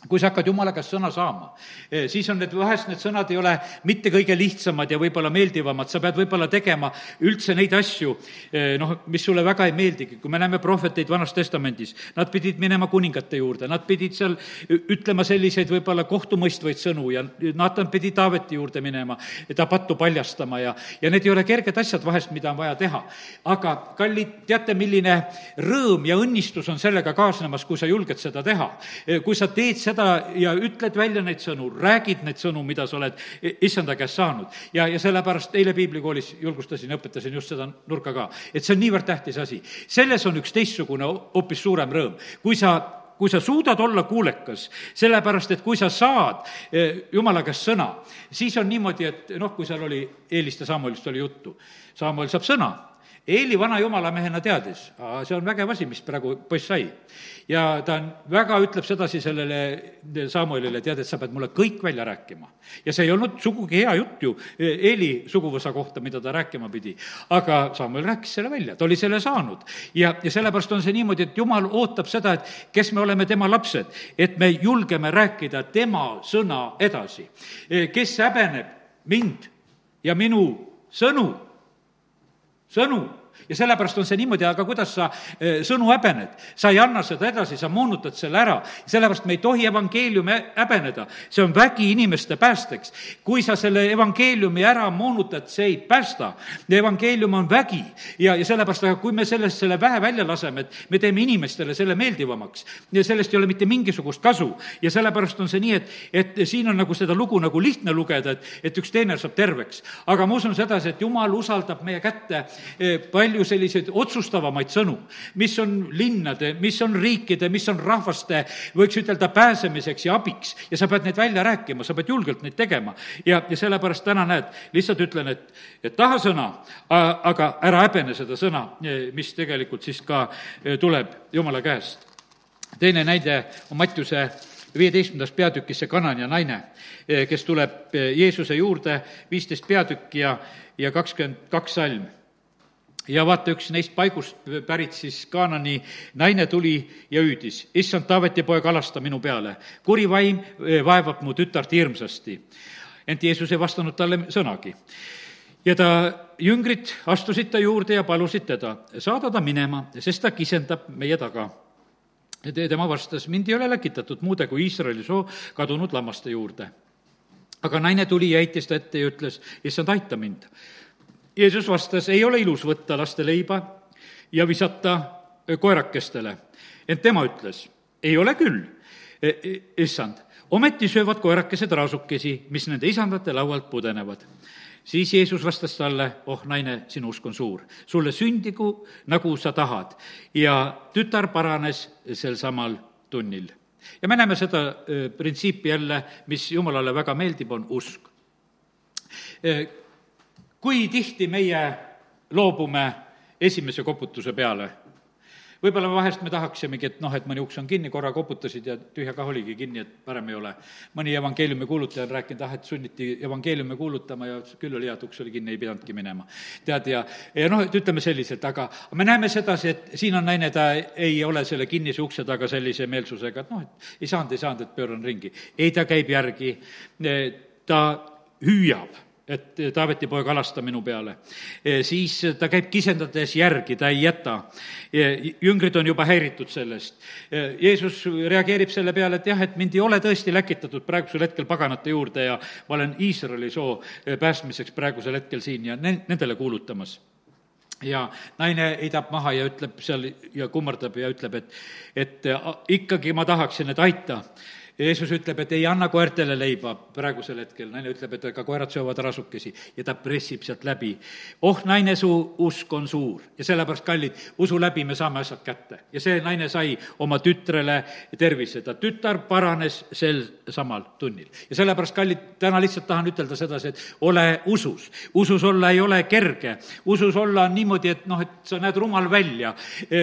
kui sa hakkad Jumala käest sõna saama, eh, siis on need, vahest need sõnad ei ole mitte kõige lihtsamad ja võib-olla meeldivamad, sa pead võib-olla tegema üldse neid asju, eh, noh, mis sulle väga ei meeldigi, kui me näeme prohveteid Vanas Testamendis, nad pidid minema kuningate juurde, nad pidid seal ütlema selliseid võib-olla kohtumõistvaid sõnu ja Naatan pidi Taaveti juurde minema, ta pattu paljastama ja, ja need ei ole kerged asjad vahest, mida on vaja teha. aga kallid, teate, milline rõõm ja õnnistus on sellega kaasnemas, kui sa julged seda teha. Eh, kui sa teed seda seda ja ütled välja neid sõnu, räägid neid sõnu, mida sa oled issanda käest saanud. ja, ja sellepärast eile piiblikoolis julgustasin ja õpetasin just seda nurka ka, et see on niivõrd tähtis asi. selles on üks teistsugune, hoopis suurem rõõm. kui sa kui sa suudad olla kuulekas, sellepärast et kui sa saad eh, jumala käest sõna, siis on niimoodi, et noh, kui seal oli, Eelist ja Samuelist oli juttu, Samuel saab sõna Eeli vana jumalamehena teadis, see on vägev asi, mis praegu poiss sai. ja ta on, väga ütleb sedasi sellele Samuelile, tead, et sa pead mulle kõik välja rääkima. ja see ei olnud sugugi hea jutt ju Eeli suguvõsa kohta, mida ta rääkima pidi. aga Samuel rääkis selle välja, ta oli selle saanud. ja, ja sellepärast on see niimoodi, et jumal ootab seda, et kes me oleme tema lapsed, et me julgeme rääkida tema sõna edasi. kes häbeneb mind ja minu sõnu sõnu ja sellepärast on see niimoodi, aga kuidas sa eh, sõnu häbened? sa ei anna seda edasi, sa moonutad selle ära. sellepärast me ei tohi evangeeliumi häbeneda. see on vägi inimeste päästeks. kui sa selle evangeeliumi ära moonutad, see ei päästa. evangeelium on vägi ja, ja sellepärast, aga kui me sellest, selle vähe välja laseme, et me teeme inimestele selle meeldivamaks ja sellest ei ole mitte mingisugust kasu. ja sellepärast on see nii, et, et siin on nagu seda lugu nagu lihtne lugeda, et, et üks teener saab terveks. aga ma usun sedasi, et jumal usaldab meie kätte eh, palju selliseid otsustavamaid sõnu, mis on linnade, mis on riikide, mis on rahvaste, võiks ütelda, pääsemiseks ja abiks. ja sa pead neid välja rääkima, sa pead julgelt neid tegema. ja, ja sellepärast täna näed, lihtsalt ütlen, et, et taha sõna, aga ära häbene seda sõna, mis tegelikult siis ka e, tuleb Jumala käest. teine näide on Mattiuse viieteistkümnendas peatükis see kananja naine, e, kes tuleb e, Jeesuse juurde, viisteist peatükki ja, ja kakskümmend kaks salm ja vaata, üks neist paigust pärit siis Kaanani naine tuli ja hüüdis, issand Taaveti poeg, alasta minu peale. kuri vaim eh, vaevab mu tütart hirmsasti. ent Jeesus ei vastanud talle sõnagi. ja ta, jüngrid astusid ta juurde ja palusid teda, saada ta minema, sest ta kisendab meie taga tema vastas, mind ei ole läkitatud muude kui Iisraeli soo kadunud lammaste juurde. aga naine tuli ja heitis ta ette ja ütles, issand, aita mind Jeesus vastas, ei ole ilus võtta laste leiba ja visata koerakestele. ent tema ütles, ei ole küll, e, e, issand, ometi söövad koerakesed raasukesi, mis nende isandate laualt pudenevad. siis Jeesus vastas talle, oh naine, sinu usk on suur, sulle sündigu, nagu sa tahad. ja tütar paranes sel samal tunnil. ja me näeme seda printsiipi jälle, mis Jumalale väga meeldib, on usk kui tihti meie loobume esimese koputuse peale? võib-olla vahest me tahaksimegi, et noh, et mõni uks on kinni, korra koputasid ja tühja kah oligi kinni, et parem ei ole. mõni evangeeliumi kuulutaja on rääkinud, ah, et sunniti evangeeliumi kuulutama ja küll oli hea, et uks oli kinni, ei pidanudki minema. tead, ja, ja noh, et ütleme selliselt, aga me näeme sedasi, et siin on naine, ta ei ole selle kinnise ukse taga sellise meelsusega, et noh, et ei saanud, ei saanud, et pööran ringi. ei, ta käib järgi, ta hüüab et Taaveti poeg alasta minu peale. siis ta käib kisendades järgi, ta ei jäta. jüngrid on juba häiritud sellest. Jeesus reageerib selle peale, et jah, et mind ei ole tõesti läkitatud praegusel hetkel paganate juurde ja ma olen Iisraeli soo päästmiseks praegusel hetkel siin ja ne-, nendele kuulutamas ja naine heidab maha ja ütleb seal ja kummardab ja ütleb, et, et ikkagi ma tahaksin, et aita Jeesus ütleb, et ei anna koertele leiba praegusel hetkel, naine ütleb, et ega koerad söövad rasukesi ja ta pressib sealt läbi. oh, naine, su usk on suur ja sellepärast, kallid, usu läbi me saame asjad kätte. ja see naine sai oma tütrele tervise, ta tütar paranes sel samal tunnil. ja sellepärast, kallid, täna lihtsalt tahan ütelda sedasi, et ole usus. usus olla ei ole kerge, usus olla on niimoodi, et noh, et sa näed rumal välja,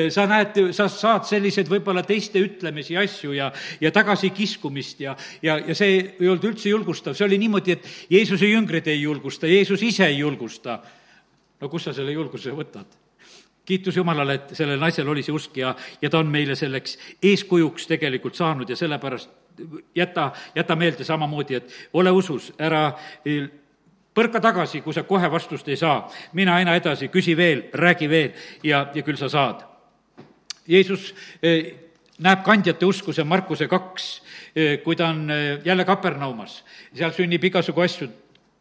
sa näed, sa saad selliseid võib-olla teiste ütlemisi, asju ja, ja tagasikiskumisi, kiskumist ja, ja, ja see ei olnud üldse julgustav, see oli niimoodi, et Jeesuse jüngrid ei julgusta, Jeesus ise ei julgusta. no kust sa selle julguse võtad? kiitus Jumalale, et sellel naisel oli see usk ja, ja ta on meile selleks eeskujuks tegelikult saanud ja sellepärast jäta, jäta meelde samamoodi, et ole usus, ära põrka tagasi, kui sa kohe vastust ei saa. mine aina edasi, küsi veel, räägi veel ja, ja küll sa saad. Jeesus eh, näeb kandjate usku, see on Markuse kaks, eh, kui ta on eh, jälle Kapernaumas, seal sünnib igasugu asju,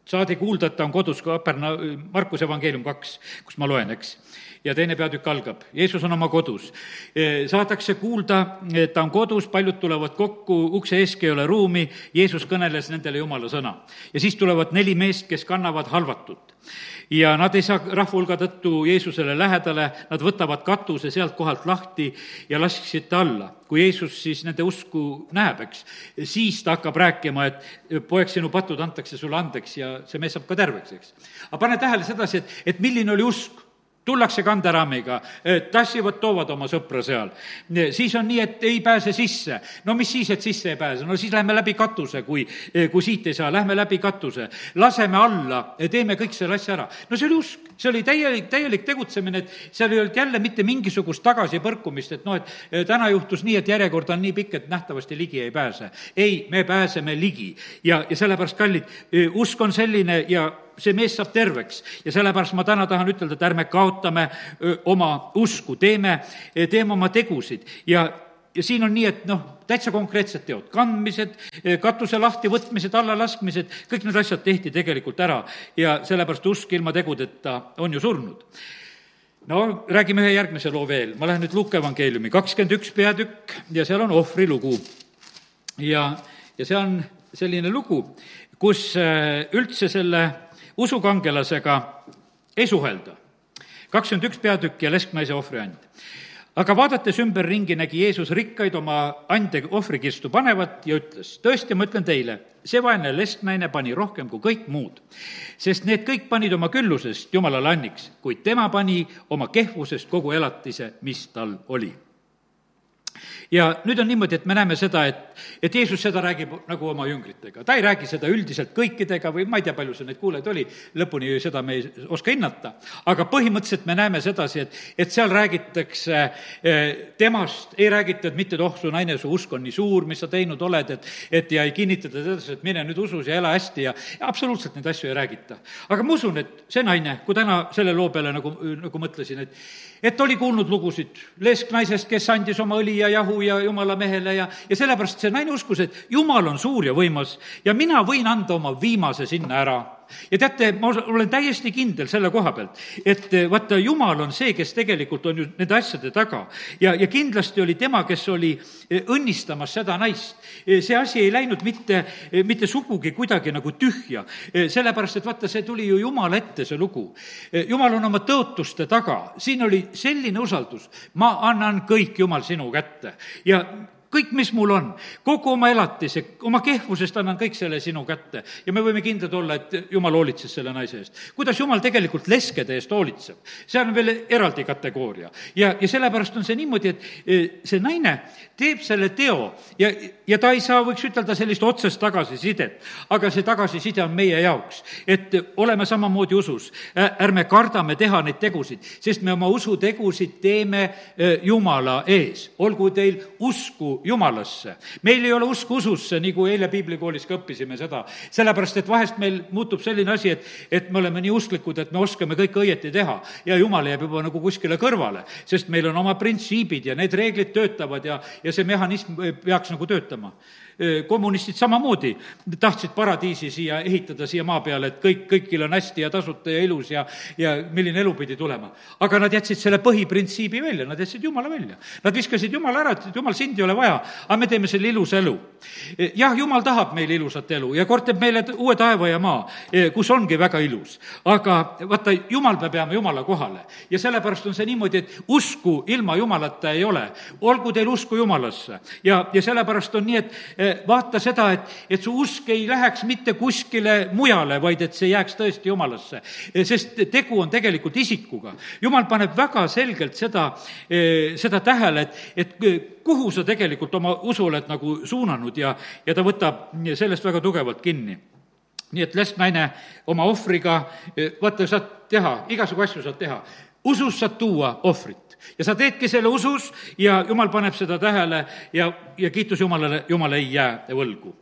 saadi kuulda, et ta on kodus, Kaperna-, Markuse evangeelium kaks, kus ma loen, eks. ja teine peatükk algab, Jeesus on oma kodus. Eh, saadakse kuulda, ta on kodus, paljud tulevad kokku, ukse eeski ei ole ruumi, Jeesus kõneles nendele jumala sõna. ja siis tulevad neli meest, kes kannavad halvatut ja nad ei saa rahva hulga tõttu Jeesusele lähedale, nad võtavad katuse sealt kohalt lahti ja lasksid ta alla. kui Jeesus siis nende usku näeb, eks, siis ta hakkab rääkima, et poeg, sinu patud antakse sulle andeks ja see mees saab ka terveks, eks. aga pane tähele sedasi, et, et milline oli usk tullakse kanderaamiga, tassivad, toovad oma sõpra seal. siis on nii, et ei pääse sisse. no mis siis, et sisse ei pääse, no siis lähme läbi katuse, kui, kui siit ei saa, lähme läbi katuse. laseme alla, teeme kõik selle asja ära. no see oli usk, see oli täielik, täielik tegutsemine, et seal ei olnud jälle mitte mingisugust tagasipõrkumist, et noh, et täna juhtus nii, et järjekord on nii pikk, et nähtavasti ligi ei pääse. ei, me pääseme ligi ja, ja sellepärast, kallid, usk on selline ja see mees saab terveks. Ja sellepärast ma täna tahan ütelda, et ärme kaotame oma usku, teeme, teeme oma tegusid. Ja ja siin on nii, et noh, täitsa konkreetsed teod, kandmised, katuse lahtivõtmised, allalaskmised, kõik need asjad tehti tegelikult ära. Ja sellepärast usk ilma tegudeta on ju surnud. no räägime ühe järgmise loo veel, ma lähen nüüd Luuke evangeeliumi, kakskümmend üks peatükk. Ja seal on ohvrilugu. ja, ja see on selline lugu, kus üldse selle usukangelasega ei suhelda. kakskümmend üks peatükk ja lesknaise ohvriand. aga vaadates ümberringi, nägi Jeesus rikkaid oma ande ohvrikirstu panevat ja ütles, tõesti, ma ütlen teile, see vaene lesknaine pani rohkem kui kõik muud. sest need kõik panid oma küllusest Jumalale anniks, kuid tema pani oma kehvusest kogu elatise, mis tal oli ja nüüd on niimoodi, et me näeme seda, et, et Jeesus seda räägib nagu oma jüngritega. ta ei räägi seda üldiselt kõikidega või ma ei tea, palju seal neid kuulajaid oli, lõpuni seda me ei oska hinnata. aga põhimõtteliselt me näeme sedasi, et, et seal räägitakse eh, temast, ei räägita, et mitte, et oh, su naine, su usk on nii suur, mis sa teinud oled, et, et ja ei kinnitata edasi, et mine nüüd usus ja ela hästi ja, ja absoluutselt neid asju ei räägita. aga ma usun, et see naine, kui täna selle loo peale nagu, nagu mõtlesin, et et oli kuulnud lugusid lesknaisest, kes andis oma õli ja jahu ja jumala mehele ja, ja sellepärast see naine uskus, et jumal on suur ja võimas ja mina võin anda oma viimase sinna ära ja teate, ma olen täiesti kindel selle koha pealt, et eh, vaata, Jumal on see, kes tegelikult on ju nende asjade taga. ja, ja kindlasti oli tema, kes oli eh, õnnistamas seda naist. Eh, see asi ei läinud mitte, mitte sugugi kuidagi nagu tühja, sellepärast et vaata, see tuli ju Jumala ette, see lugu. Jumal on oma tõotuste taga, siin oli selline usaldus, ma annan kõik, Jumal, sinu kätte. ja kõik, mis mul on, kogu oma elatise, oma kehvusest annan kõik selle sinu kätte. ja me võime kindlad olla, et jumal hoolitses selle naise eest. kuidas jumal tegelikult leskede eest hoolitseb, see on veel eraldi kategooria. ja, ja sellepärast on see niimoodi, et e, see naine teeb selle teo ja, ja ta ei saa, võiks ütelda, sellist otsest tagasisidet, aga see tagasiside on meie jaoks, et oleme samamoodi usus. ärme kardame teha neid tegusid, sest me oma usutegusid teeme e, Jumala ees. olgu teil usku Jumalasse. meil ei ole usku ususse, nagu eile piiblikoolis ka õppisime seda. sellepärast, et vahest meil muutub selline asi, et, et me oleme nii usklikud, et me oskame kõike õieti teha ja Jumal jääb juba nagu kuskile kõrvale, sest meil on oma printsiibid ja need reeglid töötavad ja, ja see mehhanism peaks nagu töötama kommunistid samamoodi tahtsid paradiisi siia ehitada, siia maa peale, et kõik, kõigil on hästi ja tasuta ja ilus ja, ja milline elu pidi tulema. aga nad jätsid selle põhiprintsiibi välja, nad jätsid Jumala välja. Nad viskasid Jumala ära, ütlesid, Jumal, sind ei ole vaja, aga me teeme selle ilusa elu. jah, Jumal tahab meile ilusat elu ja kord teeb meile uue taeva ja maa, kus ongi väga ilus. aga vaata, Jumal peab jääma Jumala kohale ja sellepärast on see niimoodi, et usku ilma Jumalata ei ole. olgu teil usku Jumalasse ja, ja sellepärast on nii, et vaata seda, et, et su usk ei läheks mitte kuskile mujale, vaid et see jääks tõesti jumalasse. sest tegu on tegelikult isikuga. jumal paneb väga selgelt seda, seda tähele, et, et kuhu sa tegelikult oma usu oled nagu suunanud ja, ja ta võtab sellest väga tugevalt kinni nii et lesnaine oma ohvriga, vaata, saad teha, igasugu asju saad teha. usus saad tuua ohvrit ja sa teedki selle usus ja jumal paneb seda tähele ja, ja kiitus Jumalale, Jumal ei jää võlgu.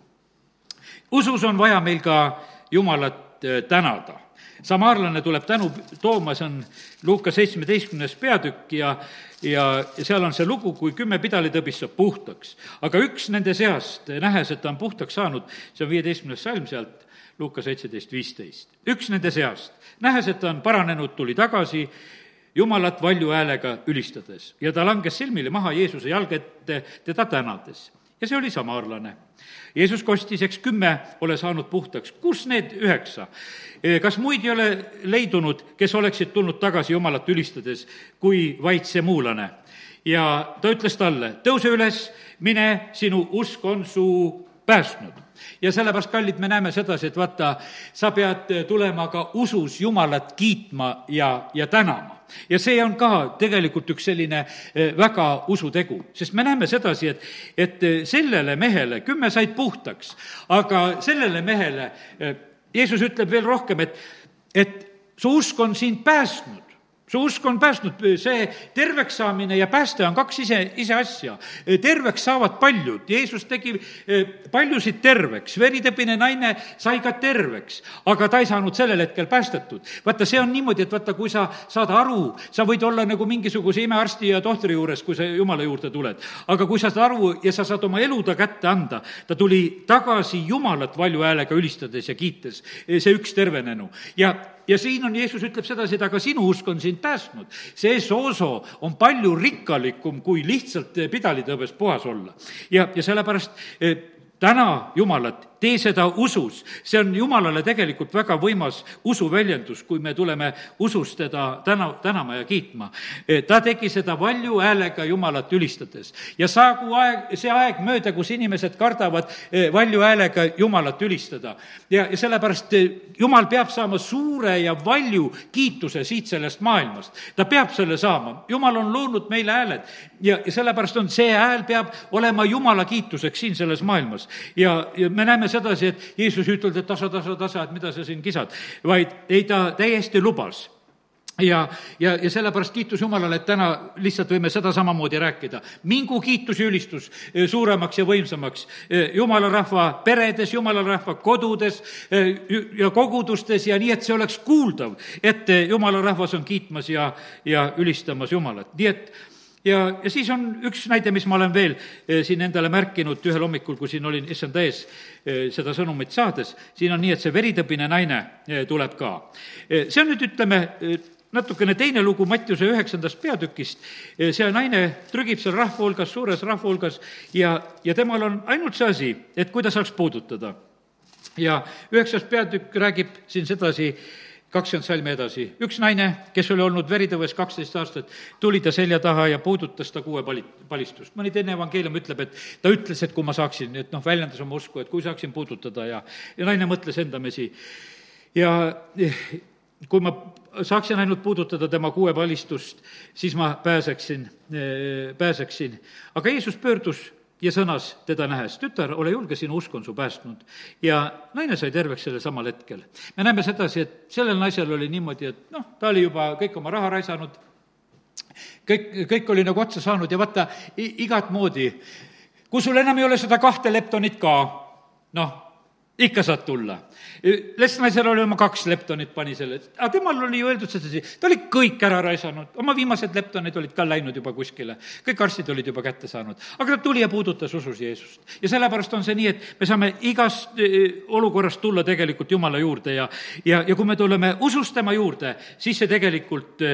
usus on vaja meil ka Jumalat äh, tänada. samaarlane tuleb tänu tooma, see on Luuka seitsmeteistkümnes peatükk ja ja, seal on see lugu, kui kümme pidalitõbist saab puhtaks. aga üks nende seast, nähes, et ta on puhtaks saanud, see on viieteistkümnes salm sealt, Luuka seitseteist viisteist. üks nende seast, nähes, et ta on paranenud, tuli tagasi Jumalat valju häälega ülistades ja ta langes silmile maha Jeesuse jalge ette teda tänades. ja see oli samaarlane. Jeesus kostis, eks kümme ole saanud puhtaks, kus need üheksa? kas muid ei ole leidunud, kes oleksid tulnud tagasi Jumalat ülistades, kui vaid see muulane? ja ta ütles talle, tõuse üles, mine, sinu usk on su päästnud ja sellepärast, kallid, me näeme sedasi, et vaata, sa pead tulema ka usus Jumalat kiitma ja, ja tänama. Ja see on ka tegelikult üks selline eh, väga usutegu, sest me näeme sedasi, et, et eh, sellele mehele, kümme said puhtaks, aga sellele mehele eh, Jeesus ütleb veel rohkem, et, et su usk on sind päästnud su usk on päästnud, see terveks saamine ja pääste on kaks ise, ise asja. terveks saavad paljud, Jeesus tegi eh, paljusid terveks, veritõbine naine sai ka terveks, aga ta ei saanud sellel hetkel päästetud. vaata, see on niimoodi, et vaata, kui sa saad aru, sa võid olla nagu mingisuguse imearsti ja tohtri juures, kui sa Jumala juurde tuled. aga kui sa saad aru ja sa saad oma elu ta kätte anda, ta tuli tagasi Jumalat valju häälega ülistades ja kiites, see üks tervenenu. ja ja siin on, Jeesus ütleb sedasi, et aga sinu usk on sind päästnud. see sooso on palju rikkalikum, kui lihtsalt pidalitõbes puhas olla. ja, ja sellepärast eh, täna Jumalat tee seda usus. see on Jumalale tegelikult väga võimas usuväljendus, kui me tuleme usus teda täna, tänama ja kiitma. E, ta tegi seda valju häälega Jumalat ülistades. ja saagu aeg, see aeg mööda, kus inimesed kardavad e, valju häälega Jumalat ülistada. ja, ja sellepärast e, Jumal peab saama suure ja valju kiituse siit sellest maailmast. ta peab selle saama, Jumal on loonud meile hääled ja, ja sellepärast on see hääl peab olema Jumala kiituseks siin selles maailmas. ja, ja me näeme sedasi, et Jeesus ei ütelnud, et tasa, tasa, tasa, et mida sa siin kisad, vaid ei, ta täiesti lubas ja, ja, ja sellepärast kiitus Jumalale, et täna lihtsalt võime seda samamoodi rääkida. mingu kiitus ja ülistus eh, suuremaks ja võimsamaks eh, Jumala rahva peredes, Jumala rahva kodudes eh, ja kogudustes ja nii, et see oleks kuuldav, et Jumala rahvas on kiitmas ja, ja ülistamas Jumalat. nii et ja, ja siis on üks näide, mis ma olen veel eh, siin endale märkinud ühel hommikul, kui siin olin issanda ees eh, seda sõnumit saades, siin on nii, et see veritõbine naine eh, tuleb ka. see on nüüd, ütleme, natukene teine lugu Mattiuse üheksandast peatükist, see naine trügib seal rahva hulgas, suures rahva hulgas ja, ja temal on ainult see asi, et kui ta saaks puudutada. ja üheksas peatükk räägib siin sedasi, kakskümmend salmi edasi, üks naine, kes oli olnud veritõves kaksteist aastat, tuli ta selja taha ja puudutas ta kuue pali-, palistust. mõni teine evangeelium ütleb, et ta ütles, et kui ma saaksin, et noh, väljendas oma usku, et kui saaksin puudutada ja, ja naine mõtles endamisi. ja kui ma saaksin ainult puudutada tema kuue palistust, siis ma pääseksin, pääseksin. aga Jeesus pöördus ja sõnas teda nähes, tütar, ole julge, sinu usk on su päästnud. ja naine sai terveks sellel samal hetkel. me näeme sedasi, et sellel naisel oli niimoodi, et noh, ta oli juba kõik oma raha raisanud, kõik, kõik oli nagu otsa saanud ja vaata, igat moodi kui sul enam ei ole seda kahte leptonit ka, noh, ikka saad tulla. Lesnaisel oli oma kaks leptonit, pani selle, aga temal oli ju öeldud sedasi, ta oli kõik ära raisanud, oma viimased leptonid olid ka läinud juba kuskile, kõik arstid olid juba kätte saanud. aga ta tuli ja puudutas usus Jeesust. ja sellepärast on see nii, et me saame igast olukorrast tulla tegelikult Jumala juurde ja, ja, ja kui me tuleme usust tema juurde, siis see tegelikult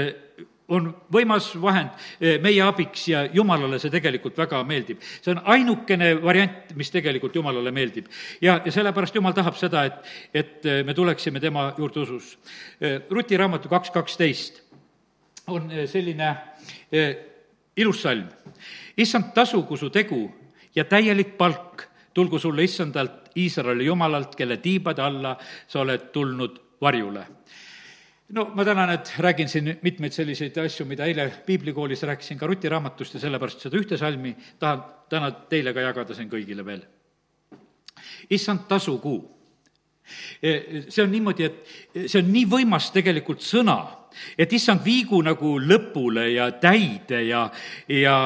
on võimas vahend eh, meie abiks ja Jumalale see tegelikult väga meeldib. see on ainukene variant, mis tegelikult Jumalale meeldib. ja, ja sellepärast Jumal tahab seda, et, et eh, me tuleksime tema juurde usus. Eh, Ruti raamatu kaks kaksteist on selline ilus salm. issand, tasugu su tegu ja täielik palk tulgu sulle issandalt, Iisraeli jumalalt, kelle tiibade alla sa oled tulnud varjule no ma tänan, et räägin siin mitmeid selliseid asju, mida eile piiblikoolis rääkisin ka Ruti raamatust ja sellepärast seda ühte salmi tahan täna teile ka jagada siin kõigile veel. issand tasukuu. E, see on niimoodi, et see on nii võimas tegelikult sõna, et issand viigu nagu lõpule ja täide ja, ja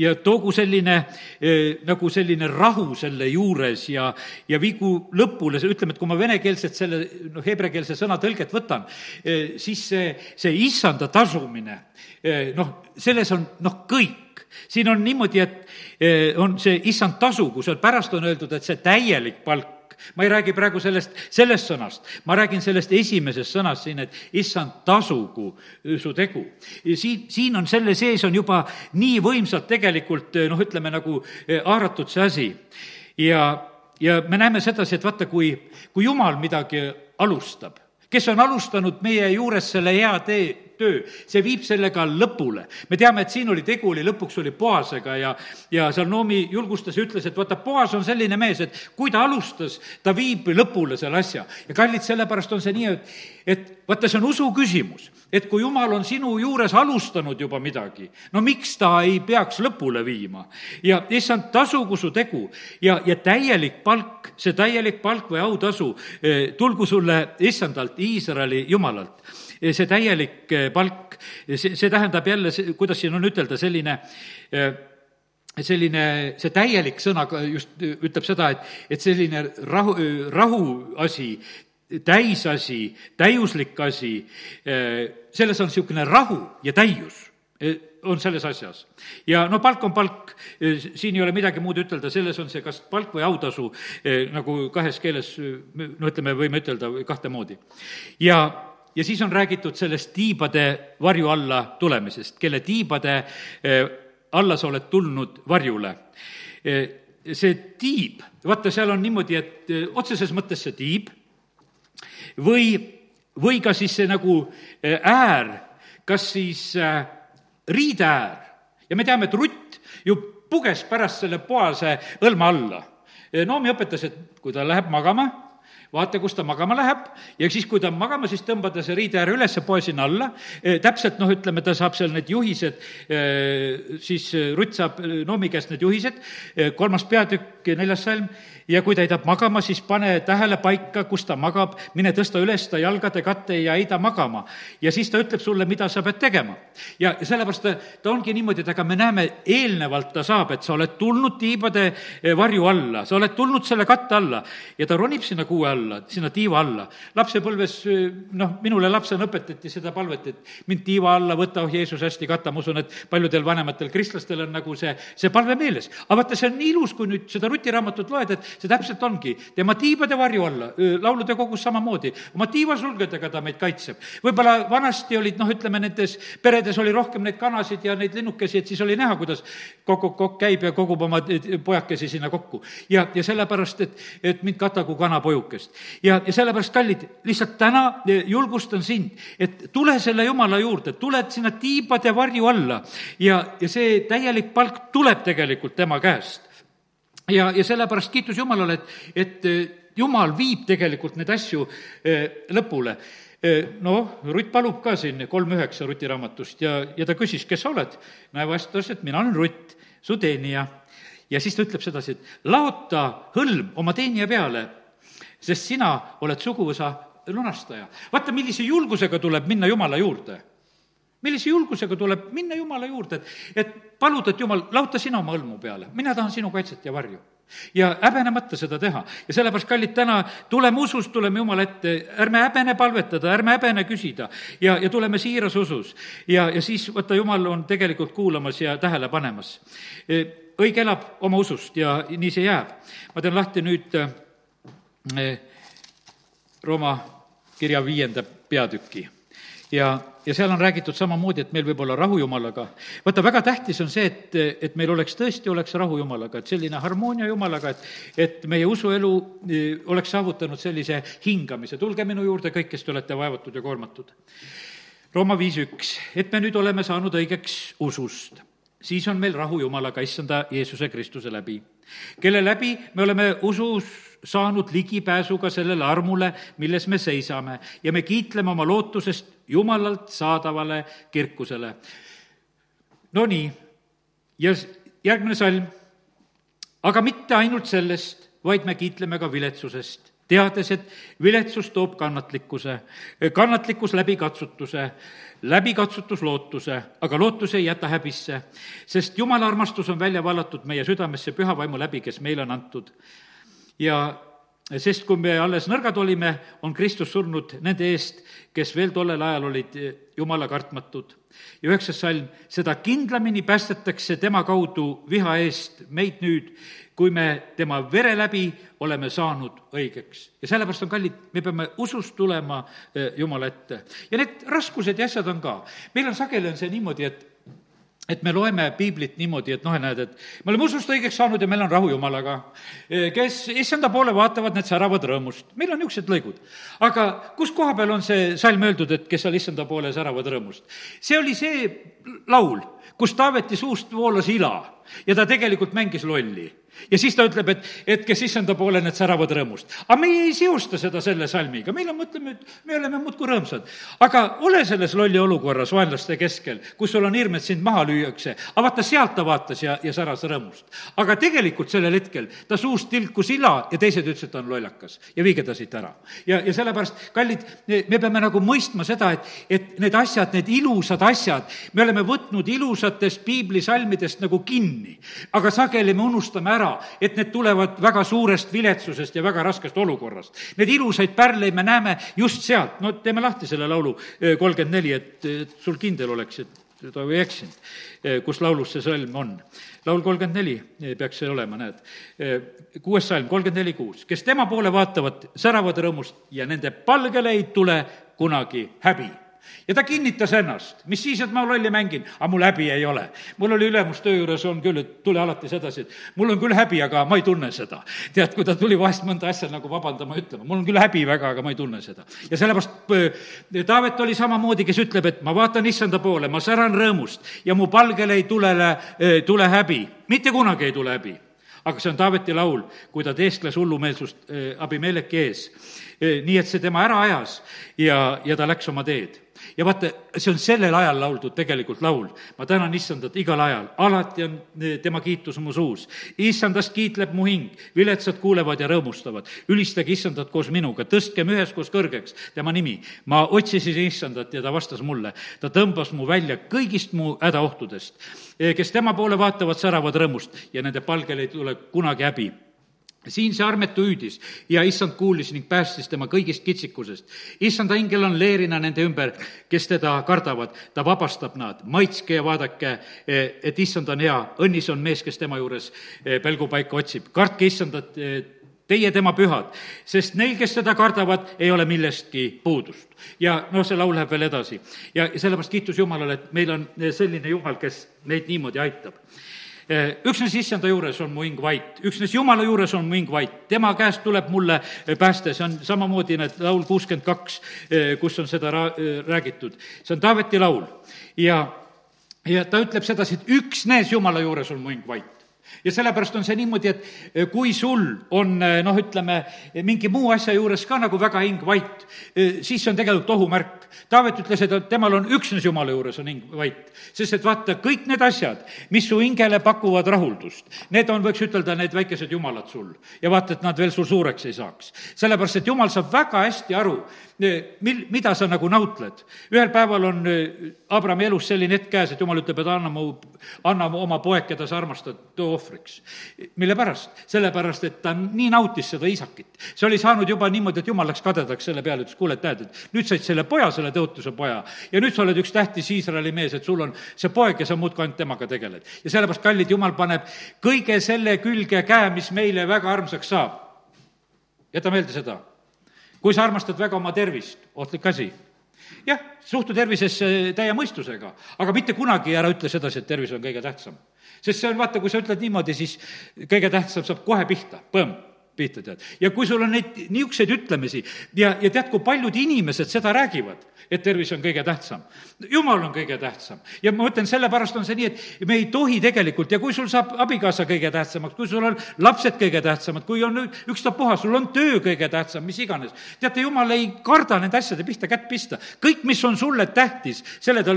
ja toogu selline eh, nagu selline rahu selle juures ja, ja viigu lõpule, ütleme, et kui ma venekeelset selle noh, heebreakeelse sõna tõlget võtan eh,, siis see, see issanda tasumine eh,, noh, selles on noh, kõik. Siin on niimoodi, et on see issand tasu, kus on pärast on öeldud, et see täielik palk, ma ei räägi praegu sellest, sellest sõnast, ma räägin sellest esimesest sõnast siin, et issand, tasugu su tegu. siin, siin on selle sees on juba nii võimsalt tegelikult noh, ütleme nagu haaratud see asi. ja, ja me näeme sedasi, et vaata, kui, kui jumal midagi alustab, kes on alustanud meie juures selle hea tee, töö, see viib selle ka lõpule. me teame, et siin oli tegu, oli lõpuks oli Boasega ja, ja seal Noomi julgustas ja ütles, et vaata, Boas on selline mees, et kui ta alustas, ta viib lõpule selle asja. ja kallid, sellepärast on see nii, et, et vaata, see on usu küsimus, et kui jumal on sinu juures alustanud juba midagi, no miks ta ei peaks lõpule viima? ja issand, tasugu su tegu ja, ja täielik palk, see täielik palk või autasu, eh, tulgu sulle issandalt, Iisraeli jumalalt see täielik eh, palk, see, see tähendab jälle, kuidas siin on ütelda, selline eh, selline, see täielik sõna just ütleb seda, et, et selline rahu, rahuasi, täisasi, täiuslik asi, eh, selles on niisugune rahu ja täius on selles asjas. ja no palk on palk, siin ei ole midagi muud ütelda, selles on see kas palk või autasu, nagu kahes keeles, no ütleme, võime ütelda kahte moodi. ja ja siis on räägitud sellest tiibade varju alla tulemisest, kelle tiibade eh, alla sa oled tulnud varjule. Eh, see tiib, vaata, seal on niimoodi, et eh, otseses mõttes see tiib või, või ka siis see nagu äär, kas siis riideäär. ja me teame, et Rutt ju puges pärast selle poase õlma alla. Noomi õpetas, et kui ta läheb magama, vaata, kus ta magama läheb. Ja siis, kui ta on magama, siis tõmba ta see riide ääre üles, poe sinna alla, e, täpselt noh, ütleme, ta saab seal need juhised, e, siis Rutt saab Noomi käest need juhised, e, kolmas peatükk, neljas salm, ja kui ta heidab magama, siis pane tähele paika, kus ta magab, mine tõsta üles ta jalgade katte ja heida magama. ja siis ta ütleb sulle, mida sa pead tegema. ja sellepärast ta, ta ongi niimoodi, et aga me näeme, eelnevalt ta saab, et sa oled tulnud tiibade varju alla, sa oled tulnud selle katte alla ja ta ronib sinna kuue alla sinna tiiva alla. lapsepõlves noh, minule lapsena õpetati seda palvet, et mind tiiva alla võta, oh Jeesus, hästi kata, ma usun, et paljudel vanematel kristlastel on nagu see, see palve meeles. aga vaata, see on nii ilus, kui nüüd seda Ruti raamatut loed, et see täpselt ongi tema tiibade varju alla, laulude kogus samamoodi, oma tiivasulgedega ta meid kaitseb. võib-olla vanasti olid noh, ütleme nendes peredes oli rohkem neid kanasid ja neid linnukesi, et siis oli näha, kuidas kokk-kokk käib ja kogub oma pojakesi sinna kokku. ja, ja sellepärast, et, et mind katagu kanapojukest ja, ja sellepärast, kallid, lihtsalt täna eh, julgustan sind, et tule selle Jumala juurde, tuled sinna tiibade varju alla ja, ja see täielik palk tuleb tegelikult tema käest. Ja, ja sellepärast kiitus Jumalale, et, et eh, Jumal viib tegelikult neid asju eh, lõpule noh, Rutt palub ka siin kolm üheksa Ruti raamatust ja, ja ta küsis, kes sa oled. näe, vastas, et mina olen Rutt, su teenija. ja siis ta ütleb sedasi, et laota hõlm oma teenija peale sest sina oled suguvõsa lunastaja. vaata, millise julgusega tuleb minna Jumala juurde millise julgusega tuleb minna Jumala juurde, et, et paluda, et Jumal, lahuta sina oma hõlmu peale, mina tahan sinu kaitset ja varju ja häbenemata seda teha. ja sellepärast, kallid, täna tuleme usust, tuleme Jumala ette, ärme häbene palvetada, ärme häbene küsida ja, ja tuleme siiras usus. ja, ja siis vaata, Jumal on tegelikult kuulamas ja tähele panemas. E, õige elab oma usust ja nii see jääb. ma teen lahti nüüd e, Rooma kirja viienda peatüki ja, ja seal on räägitud samamoodi, et meil võib olla rahu Jumalaga. vaata, väga tähtis on see, et, et meil oleks, tõesti oleks rahu Jumalaga, et selline harmoonia Jumalaga, et et meie usuelu e, oleks saavutanud sellise hingamise, tulge minu juurde kõik, kes te olete vaevatud ja koormatud. Rooma viis üks, et me nüüd oleme saanud õigeks usust, siis on meil rahu Jumalaga, issanda Jeesuse Kristuse läbi, kelle läbi me oleme usus saanud ligipääsu ka sellele armule, milles me seisame. Ja me kiitleme oma lootusest Jumalalt saadavale kirkusele. Nonii, ja järgmine salm. aga mitte ainult sellest, vaid me kiitleme ka viletsusest, teades, et viletsus toob kannatlikkuse, kannatlikkus läbi katsutuse, läbi katsutus lootuse, aga lootus ei jäta häbisse, sest Jumala armastus on välja vallatud meie südamesse püha vaimu läbi, kes meile on antud ja sest kui me alles nõrgad olime, on Kristus surnud nende eest, kes veel tollel ajal olid jumala kartmatud. ja üheksas salm, seda kindlamini päästetakse tema kaudu viha eest meid nüüd, kui me tema vere läbi oleme saanud õigeks. ja sellepärast on kallid, me peame usust tulema eh, Jumala ette. ja need raskused ja asjad on ka. meil on sageli on see niimoodi, et et me loeme piiblit niimoodi, et noh, näed, et me oleme usust õigeks saanud ja meil on rahu Jumalaga. kes issanda poole vaatavad, need säravad rõõmust. meil on niisugused lõigud. aga kus koha peal on see salm öeldud, et kes seal issanda poole säravad rõõmust? see oli see laul, kus Taaveti suust voolas ila ja ta tegelikult mängis lolli ja siis ta ütleb, et, et kes issanda poole, need säravad rõõmust. aga meie ei seosta seda selle salmiga, meil on, mõtleme, et me oleme muudkui rõõmsad. aga ole selles lolli olukorras vaenlaste keskel, kus sul on hirm, et sind maha lüüakse. aga vaata, sealt ta vaatas ja, ja säras rõõmust. aga tegelikult sellel hetkel ta suust tilkus ila ja teised ütlesid, et ta on lollakas ja viige ta siit ära. ja, ja sellepärast, kallid, me peame nagu mõistma seda, et, et need asjad, need ilusad asjad, me oleme võtnud ilusatest piiblisalmidest nagu kinni, aga sageli me unustame ära, ära, et need tulevad väga suurest viletsusest ja väga raskest olukorrast. Need ilusaid pärleid me näeme just sealt, no teeme lahti selle laulu kolmkümmend neli, et, sul kindel oleks, et ta ei eksinud, kus laulus see salm on. laul kolmkümmend neli peaks see olema, näed. kuues salm, kolmkümmend neli kuus. kes tema poole vaatavad, säravad rõõmust ja nende palgele ei tule kunagi häbi ja ta kinnitas ennast, mis siis, et ma lolli mängin, aga mul häbi ei ole. mul oli ülemus töö juures on küll, et tule alati sedasi, et mul on küll häbi, aga ma ei tunne seda. tead, kui ta tuli vahest mõnda asja nagu vabandama ütlema, mul on küll häbi väga, aga ma ei tunne seda. ja sellepärast Taavet oli samamoodi, kes ütleb, et ma vaatan issanda poole, ma säran rõõmust ja mu palgele ei tule, äh, tule häbi, mitte kunagi ei tule häbi aga see on Taaveti laul, kui ta teeskles hullumeelsust Abimeleki ees. Nii et see tema ära ajas ja, ja ta läks oma teed ja vaata, see on sellel ajal lauldud tegelikult laul. ma tänan issandat igal ajal, alati on eh, tema kiitus mu suus. issandast kiitleb mu hing, viletsad kuulevad ja rõõmustavad. ülistage issandat koos minuga, tõstkem üheskoos kõrgeks tema nimi. ma otsisin issandat ja ta vastas mulle. ta tõmbas mu välja kõigist mu hädaohtudest. Eh, kes tema poole vaatavad, säravad rõõmust ja nende palgel ei tule kunagi häbi siin see armetu hüüdis ja issand kuulis ning päästis tema kõigist kitsikusest. issanda ingel on leerina nende ümber, kes teda kardavad, ta vabastab nad, maitske ja vaadake, eh, et issand on hea, õnnis on mees, kes tema juures eh, pelgupaika otsib. kartke issandat, eh, teie tema pühad, sest neil, kes teda kardavad, ei ole millestki puudust. ja noh, see laul läheb veel edasi. ja sellepärast kiitus Jumalale, et meil on selline Jumal, kes meid niimoodi aitab üksnes issanda juures on mu hing vait, üksnes Jumala juures on mu hing vait, tema käest tuleb mulle pääste, see on samamoodi need laul kuuskümmend kaks, kus on seda ra-, räägitud. see on Taaveti laul. Ja, ja ta ütleb sedasi, et üksnes Jumala juures on mu hing vait ja sellepärast on see niimoodi, et kui sul on noh, ütleme, mingi muu asja juures ka nagu väga hing vait, siis see on tegelikult ohumärk. Taavet ütles, et temal on üksnes Jumala juures on hing vait, sest et vaata, kõik need asjad, mis su hingele pakuvad rahuldust, need on, võiks ütelda, need väikesed jumalad sul. ja vaata, et nad veel sul suureks ei saaks. sellepärast, et Jumal saab väga hästi aru, mil-, mida sa nagu nautled. ühel päeval on Abrami elus selline hetk käes, et Jumal ütleb, et anna mu, anna mu oma poeg, keda sa armastad, too ohvriks. mille pärast? sellepärast, et ta nii nautis seda isakit. see oli saanud juba niimoodi, et Jumal läks kadedaks selle peale, ütles, kuule, et näed, et nüüd said selle poja, selle tõotuse poja, ja nüüd sa oled üks tähtis Iisraeli mees, et sul on see poeg ja sa muudkui ainult temaga tegeled. ja sellepärast, kallid, Jumal paneb kõige selle külge käe, mis meile väga armsaks saab. jäta meelde seda kui sa armastad väga oma tervist, ohtlik asi. jah, suhtu tervisesse täie mõistusega, aga mitte kunagi ära ütle sedasi, et tervis on kõige tähtsam. Sest see on, vaata, kui sa ütled niimoodi, siis kõige tähtsam saab kohe pihta, põmm pihta, tead. ja kui sul on neid niisuguseid ütlemisi ja, ja tead, kui paljud inimesed seda räägivad, et tervis on kõige tähtsam. jumal on kõige tähtsam. ja ma mõtlen, sellepärast on see nii, et me ei tohi tegelikult ja kui sul saab abikaasa kõige tähtsamaks, kui sul on lapsed kõige tähtsamad, kui on ükstapuha, sul on töö kõige tähtsam, mis iganes. teate, jumal ei karda nende asjade pihta kätt pista. kõik, mis on sulle tähtis, selle ta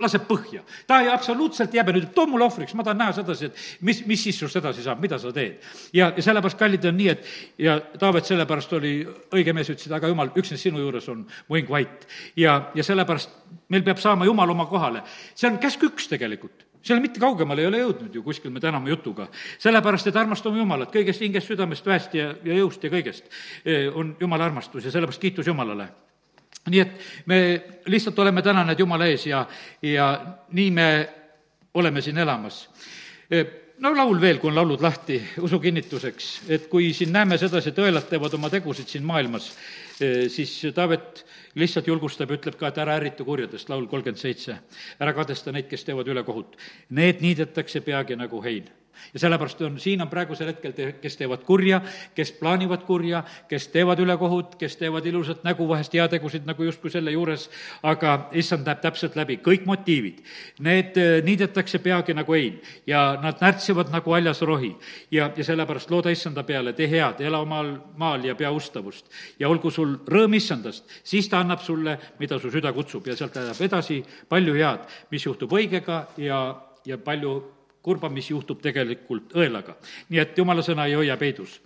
laseb põhja. ta ei absoluutselt jääb ja nüüd, too mulle ohvriks, ma tahan näha sedasi, et mis, mis siis sinust edasi saab, mida sa teed. ja, ja sellepärast, kallid, on nii, et ja Taavet sellepärast oli õige mees, ütles, et aga jumal, üksnes sinu juures on mu hing vait. ja, ja sellepärast meil peab saama Jumal oma kohale. see on käsk üks tegelikult seal mitte kaugemale ei ole jõudnud ju kuskil me täname jutuga. sellepärast, et armastame Jumalat kõigest hingest, südamest, väest ja, ja jõust ja kõigest eh, on Jumala armastus ja sellepärast kiitus Jumalale nii et me lihtsalt oleme täna need Jumala ees ja, ja nii me oleme siin elamas. E, no laul veel, kui on laulud lahti usu kinnituseks, et kui siin näeme sedasi, et õelad teevad oma tegusid siin maailmas, e, siis Taavet lihtsalt julgustab ja ütleb ka, et ära ärritu kurjadest, laul kolmkümmend seitse. ära kadesta neid, kes teevad ülekohut. Need niidetakse peagi nagu hein ja sellepärast on, siin on praegusel hetkel te, kes teevad kurja, kes plaanivad kurja, kes teevad ülekohut, kes teevad ilusat nägu, vahest heategusid nagu justkui selle juures, aga issand näeb täpselt läbi kõik motiivid. Need äh, niidetakse peagi nagu ein ja nad närtsivad nagu haljas rohi. ja, ja sellepärast looda issanda peale, tee head, ela omal maal ja pea ustavust. ja olgu sul rõõm issandast, siis ta annab sulle, mida su süda kutsub ja sealt läheb edasi palju head, mis juhtub õigega ja, ja palju kurba, mis juhtub tegelikult õelaga. nii et jumala sõna ei hoia peidus.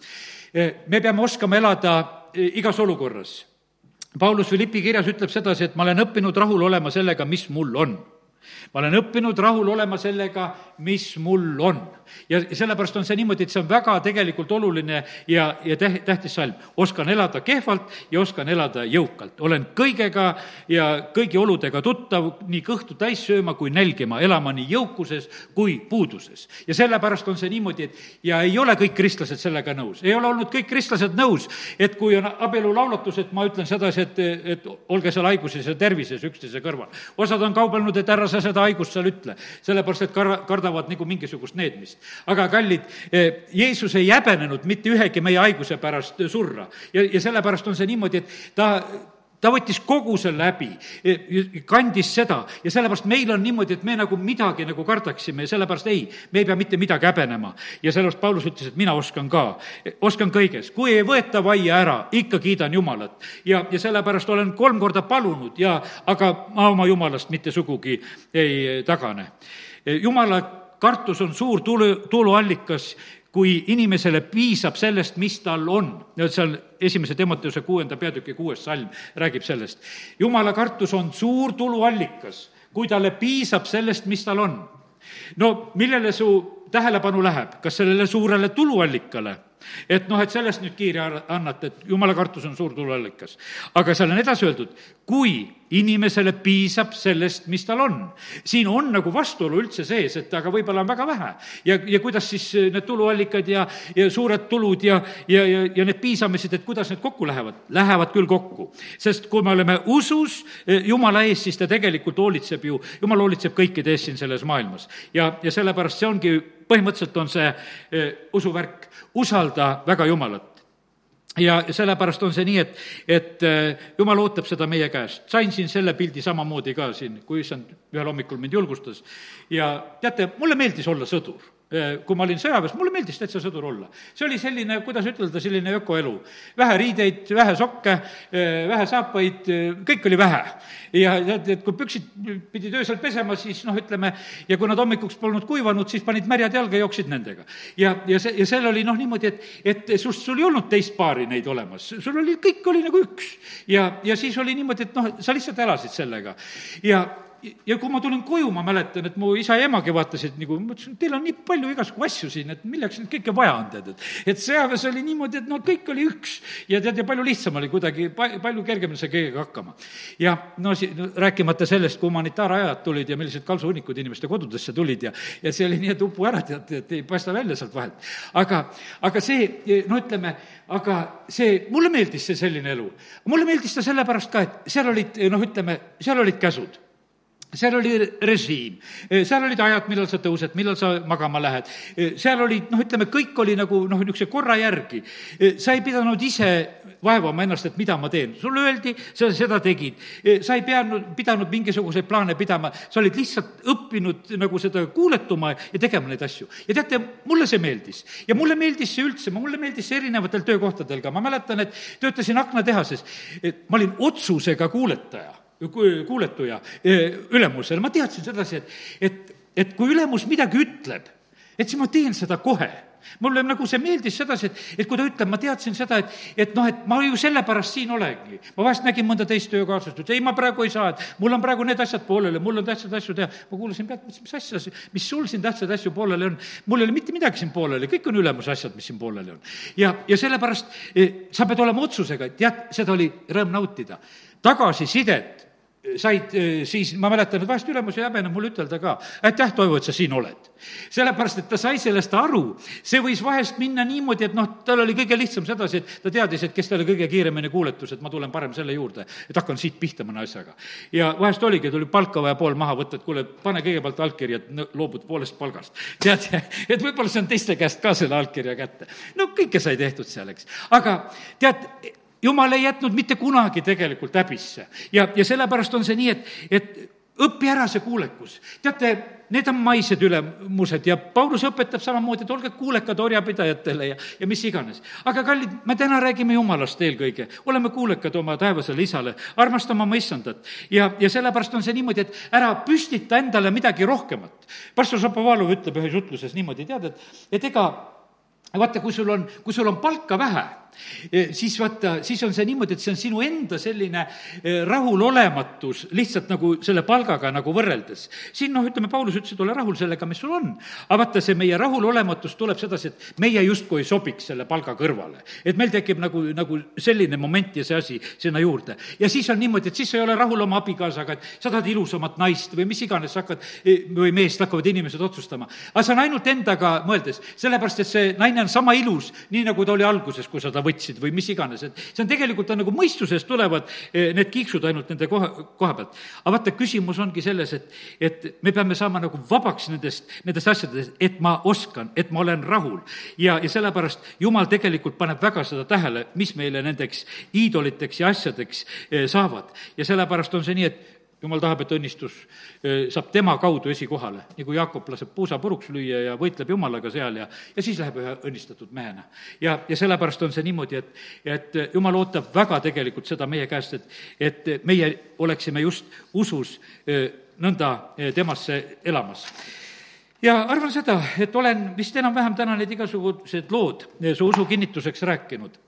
Eh, me peame oskama elada eh, igas olukorras. Paulus Philippi kirjas ütleb sedasi, et ma olen õppinud rahul olema sellega, mis mul on ma olen õppinud rahul olema sellega, mis mul on. ja sellepärast on see niimoodi, et see on väga tegelikult oluline ja, ja täh-, tähtis salm. oskan elada kehvalt ja oskan elada jõukalt. olen kõigega ja kõigi oludega tuttav, nii kõhtu täis sööma kui nälgima, elama nii jõukuses kui puuduses. ja sellepärast on see niimoodi, et ja ei ole kõik kristlased sellega nõus. ei ole olnud kõik kristlased nõus, et kui on abielulaulatus, et ma ütlen sedasi, et, et olge seal haiguses ja tervises üksteise kõrval. osad on kaubelnud, et ära sa seda haigust seal ütle, sellepärast et kar-, kardavad nagu mingisugust needmist. aga kallid, eh, Jeesus ei häbenenud mitte ühegi meie haiguse pärast surra ja, ja sellepärast on see niimoodi, et ta ta võttis kogu selle läbi, kandis seda ja sellepärast meil on niimoodi, et me nagu midagi nagu kardaksime ja sellepärast ei, me ei pea mitte midagi häbenema. ja sellepärast Paulus ütles, et mina oskan ka, oskan kõiges, kui ei võeta vaia ära, ikka kiidan Jumalat. ja, ja sellepärast olen kolm korda palunud ja, aga ma oma Jumalast mitte sugugi ei tagane. Jumala kartus on suur tulu, tuluallikas kui inimesele piisab sellest, mis tal on. seal esimese Timoteuse kuuenda peatüki kuues salm räägib sellest. jumala kartus on suur tuluallikas, kui talle piisab sellest, mis tal on. no millele su tähelepanu läheb, kas sellele suurele tuluallikale et noh, et sellest nüüd kiire annate, et jumala kartus on suur tuluallikas. aga seal on edasi öeldud, kui inimesele piisab sellest, mis tal on. siin on nagu vastuolu üldse sees, et aga võib-olla on väga vähe. ja, ja kuidas siis need tuluallikad ja, ja suured tulud ja, ja, ja, ja need piisamised, et kuidas need kokku lähevad? Lähevad küll kokku. sest kui me oleme usus eh, Jumala ees, siis ta tegelikult hoolitseb ju, Jumal hoolitseb kõikide eest siin selles maailmas. ja, ja sellepärast see ongi põhimõtteliselt on see e, usuvärk, usalda väga Jumalat ja sellepärast on see nii, et, et e, jumal ootab seda meie käest. sain siin selle pildi samamoodi ka siin, kui issand ühel hommikul mind julgustas. ja teate, mulle meeldis olla sõdur kui ma olin sõjaväes, mulle meeldis täitsa sõdur olla. see oli selline, kuidas ütelda, selline ökoelu. vähe riideid, vähe sokke, vähe saapaid, kõik oli vähe. ja tead, et kui püksid pidid öösel pesema, siis noh, ütleme, ja kui nad hommikuks polnud kuivanud, siis panid märjad jalga ja jooksid nendega. ja, ja see, ja seal oli noh, niimoodi, et, et sust, sul ei olnud teist paari neid olemas, sul oli, kõik oli nagu üks. ja, ja siis oli niimoodi, et noh, sa lihtsalt elasid sellega. ja, ja kui ma tulin koju, ma mäletan, et mu isa ja emagi vaatasid nagu, ma ütlesin, teil on nii palju igasugu asju siin, et milleks nüüd kõike vaja on, tead, et et sõjaväes oli niimoodi, et no kõik oli üks ja tead, ja palju lihtsam oli kuidagi, palju kergemini sai kõigega hakkama. ja no si-, no, rääkimata sellest, kui humanitaarajad tulid ja millised kalsuhunnikud inimeste kodudesse tulid ja ja see oli nii, et upu ära, tead, et ei paista välja sealt vahelt. aga, aga see, no ütleme, aga see, mulle meeldis see selline elu. mulle meeldis ta sellepärast ka, et seal olid, noh, ütleme, seal olid käsud seal oli režiim, seal olid ajad, millal sa tõused, millal sa magama lähed, seal olid, noh, ütleme, kõik oli nagu noh, niisuguse korra järgi. sa ei pidanud ise vaevama ennast, et mida ma teen, sulle öeldi, sa seda tegid. sa ei pidanud, pidanud mingisuguseid plaane pidama, sa olid lihtsalt õppinud nagu seda kuuletuma ja tegema neid asju. ja teate, mulle see meeldis. ja mulle meeldis see üldse, mulle meeldis see erinevatel töökohtadel ka, ma mäletan, et töötasin aknatehases, ma olin otsusega kuuletaja kuuletuja ülemusele, ma teadsin sedasi, et, et, et kui ülemus midagi ütleb, et siis ma teen seda kohe mulle nagu see meeldis sedasi, et, et kui ta ütleb, ma teadsin seda, et, et noh, et ma ju sellepärast siin olengi. ma vahest nägin mõnda teist töökaaslast, ütles ei, ma praegu ei saa, et mul on praegu need asjad pooleli, mul on tähtsaid asju teha. ma kuulasin pealt, mõtlesin, mis asja, mis sul siin tähtsaid asju pooleli on. mul ei ole mitte midagi siin pooleli, kõik on ülemuse asjad, mis siin pooleli on. ja, ja sellepärast eh, sa pead olema otsusega, et jah, seda oli rõõm nautida. tagasisidet said eh, siis, ma mäletan, et vahest ülemus ei häbenenud mulle ütelda ka, aitäh, Toivo, et sa siin oled. sellepärast, et ta sai sellest aru, see võis vahest minna niimoodi, et noh, tal oli kõige lihtsam sedasi, et ta teadis, et kes talle kõige kiiremini kuuletus, et ma tulen parem selle juurde, et hakkan siit pihta mõne asjaga. ja vahest oligi, tuli palka vaja pool maha võtta, et kuule, pane kõigepealt allkiri, et loobud poolest palgast. tead, et võib-olla see on teiste käest ka selle allkirja kätte. no kõike sai tehtud seal, eks. aga tead, jumal ei jätnud mitte kunagi tegelikult häbisse. ja, ja sellepärast on see nii, et, et õpi ära see kuulekus. teate, need on maised ülemused ja Paulus õpetab samamoodi, et olge kuulekad orjapidajatele ja, ja mis iganes. aga kallid, me täna räägime Jumalast eelkõige, oleme kuulekad oma taevasele isale, armastame oma issandat. ja, ja sellepärast on see niimoodi, et ära püstita endale midagi rohkemat. pastor Šapovalov ütleb ühes jutluses niimoodi, tead, et, et ega vaata, kui sul on, kui sul on palka vähe siis vaata, siis on see niimoodi, et see on sinu enda selline e, rahulolematus lihtsalt nagu selle palgaga nagu võrreldes. siin noh, ütleme, Paulus ütles, et ole rahul sellega, mis sul on. aga vaata, see meie rahulolematus tuleb sedasi, et meie justkui ei sobiks selle palga kõrvale. et meil tekib nagu, nagu selline moment ja see asi sinna juurde. ja siis on niimoodi, et siis sa ei ole rahul oma abikaasaga, et sa tahad ilusamat naist või mis iganes, hakkad, e, või meest hakkavad inimesed otsustama. aga see on ainult endaga mõeldes, sellepärast et see naine on sama ilus, nii nagu ta oli alguses, kui sa ta võtsid või mis iganes, et see on tegelikult, on nagu mõistusest tulevad eh, need kiiksud ainult nende koha, koha pealt. aga vaata, küsimus ongi selles, et, et me peame saama nagu vabaks nendest, nendest asjadest, et ma oskan, et ma olen rahul. ja, ja sellepärast Jumal tegelikult paneb väga seda tähele, mis meile nendeks iidoliteks ja asjadeks eh, saavad. ja sellepärast on see nii, et jumal tahab, et õnnistus saab tema kaudu esikohale, nagu Jaakop laseb puusa puruks lüüa ja võitleb Jumalaga seal ja, ja siis läheb ühe õnnistatud mehena. ja, ja sellepärast on see niimoodi, et, et Jumal ootab väga tegelikult seda meie käest, et, et meie oleksime just usus nõnda temasse elamas ja arvan seda, et olen vist enam-vähem täna need igasugused lood su usu kinnituseks rääkinud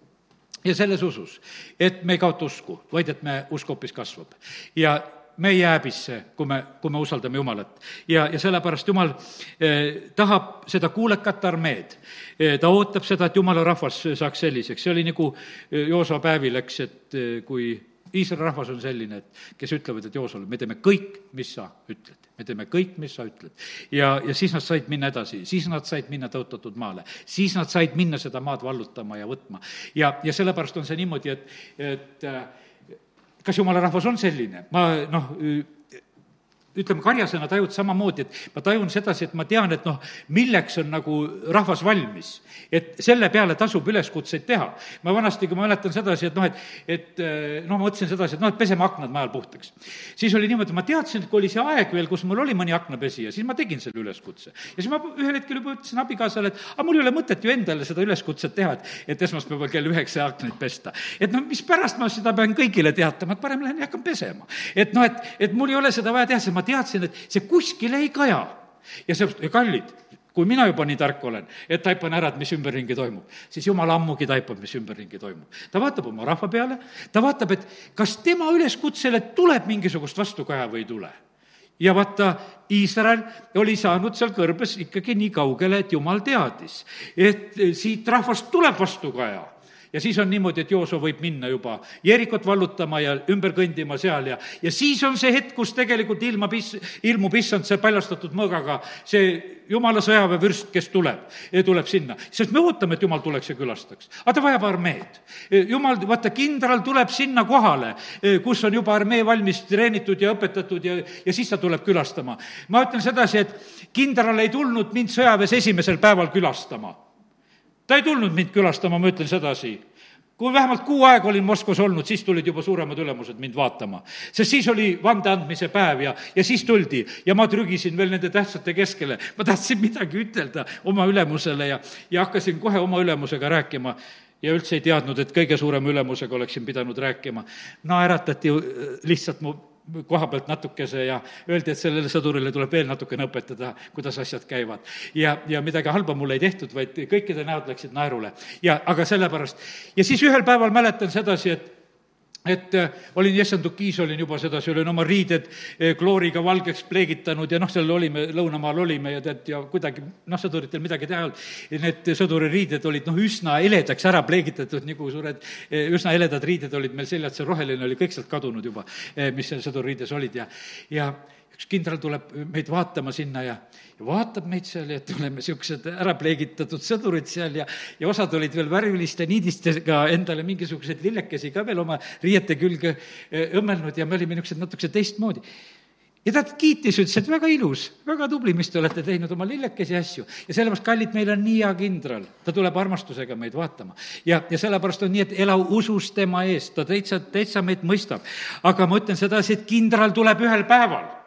ja selles usus, et me ei kaota usku, vaid et me usk hoopis kasvab. ja me ei jää häbisse, kui me, kui me usaldame Jumalat. ja, ja sellepärast Jumal eh, tahab seda kuulekat armeed eh,. ta ootab seda, et Jumala rahvas saaks selliseks, see oli nagu eh, Joosa päevil, eks, et eh, kui Iisraeli rahvas on selline, et kes ütlevad, et Joosole, me teeme kõik, mis sa ütled. me teeme kõik, mis sa ütled. ja, ja siis nad said minna edasi, siis nad said minna tõotatud maale. siis nad said minna seda maad vallutama ja võtma. ja, ja sellepärast on see niimoodi, et, et äh, kas jumala rahvas on selline, ma noh, ütleme, karjasena tajud samamoodi, et ma tajun sedasi, et ma tean, et noh, milleks on nagu rahvas valmis. et selle peale tasub üleskutseid teha. ma vanasti, kui ma mäletan sedasi, et noh, et, et noh, ma mõtlesin sedasi, et noh, et peseme aknad majal puhtaks. siis oli niimoodi, ma teadsin, et kui oli see aeg veel, kus mul oli mõni aknapesija, siis ma tegin selle üleskutse. ja siis ma ühel hetkel juba ütlesin abikaasale, et aga mul ei ole mõtet ju endale seda üleskutset teha, et, et esmaspäeval kell üheksa aknaid pesta. et noh, mispärast ma seda pean kõigile teatama, et parem lähen ja hakkan pesema. et noh, et, et mul ei ole seda vaja teha, sest ma teadsin, et see kuskile ei kaja. ja ja kallid, kui mina juba nii tark olen, et taipan ära, et mis ümberringi toimub, siis jumal ammugi taipab, mis ümberringi toimub. ta vaatab oma rahva peale, ta vaatab, et kas tema üleskutsele tuleb mingisugust vastukaja või ei tule ja vaata, Iisrael oli saanud seal kõrbes ikkagi nii kaugele, et jumal teadis, et siit rahvast tuleb vastukaja ja siis on niimoodi, et Jooso võib minna juba Jerikot vallutama ja ümber kõndima seal ja, ja siis on see hetk, kus tegelikult ilmab is-, ilmub issand see paljastatud mõõgaga, see jumala sõjaväevürst, kes tuleb, tuleb sinna. sest me ootame, et jumal tuleks ja külastaks. aga ta vajab armeed. jumal, vaata, kindral tuleb sinna kohale, kus on juba armee valmis treenitud ja õpetatud ja, ja siis ta tuleb külastama. ma ütlen sedasi, et kindral ei tulnud mind sõjaväes esimesel päeval külastama ta ei tulnud mind külastama, ma ütlen sedasi kui vähemalt kuu aega olin Moskvas olnud, siis tulid juba suuremad ülemused mind vaatama. sest siis oli vande andmise päev ja, ja siis tuldi ja ma trügisin veel nende tähtsate keskele. ma tahtsin midagi ütelda oma ülemusele ja, ja hakkasin kohe oma ülemusega rääkima ja üldse ei teadnud, et kõige suurema ülemusega oleksin pidanud rääkima. naeratati lihtsalt mu koha pealt natukese ja öeldi, et sellele sõdurile tuleb veel natukene õpetada, kuidas asjad käivad. ja, ja midagi halba mulle ei tehtud, vaid kõikide näod läksid naerule. ja aga sellepärast, ja siis ühel päeval mäletan sedasi, et et äh, olin Jessendukis, olin juba sedasi, olin oma riided äh, klooriga valgeks pleegitanud ja noh, seal olime, lõunamaal olime ja tead, ja kuidagi noh, sõduritel midagi teha ei olnud. Need sõduririided olid noh, üsna heledaks ära pleegitatud, nagu suured, äh, üsna heledad riided olid meil seljad, see roheline oli kõik sealt kadunud juba, mis seal sõduririides olid ja, ja üks kindral tuleb meid vaatama sinna ja, ja vaatab meid seal ja et oleme niisugused ära pleegitatud sõdurid seal ja, ja osad olid veel värviliste niidistega endale mingisuguseid lillekesi ka veel oma riiete külge eh, õmmelnud ja me olime niisugused natukese teistmoodi ja ta kiitis, ütles, et väga ilus, väga tubli, mis te olete teinud oma lillekesi asju. ja sellepärast, kallid, meil on nii hea kindral, ta tuleb armastusega meid vaatama. ja, ja sellepärast on nii, et ela usus tema eest, ta täitsa, täitsa meid mõistab. aga ma ütlen sedasi, et kindral tuleb ühel päeval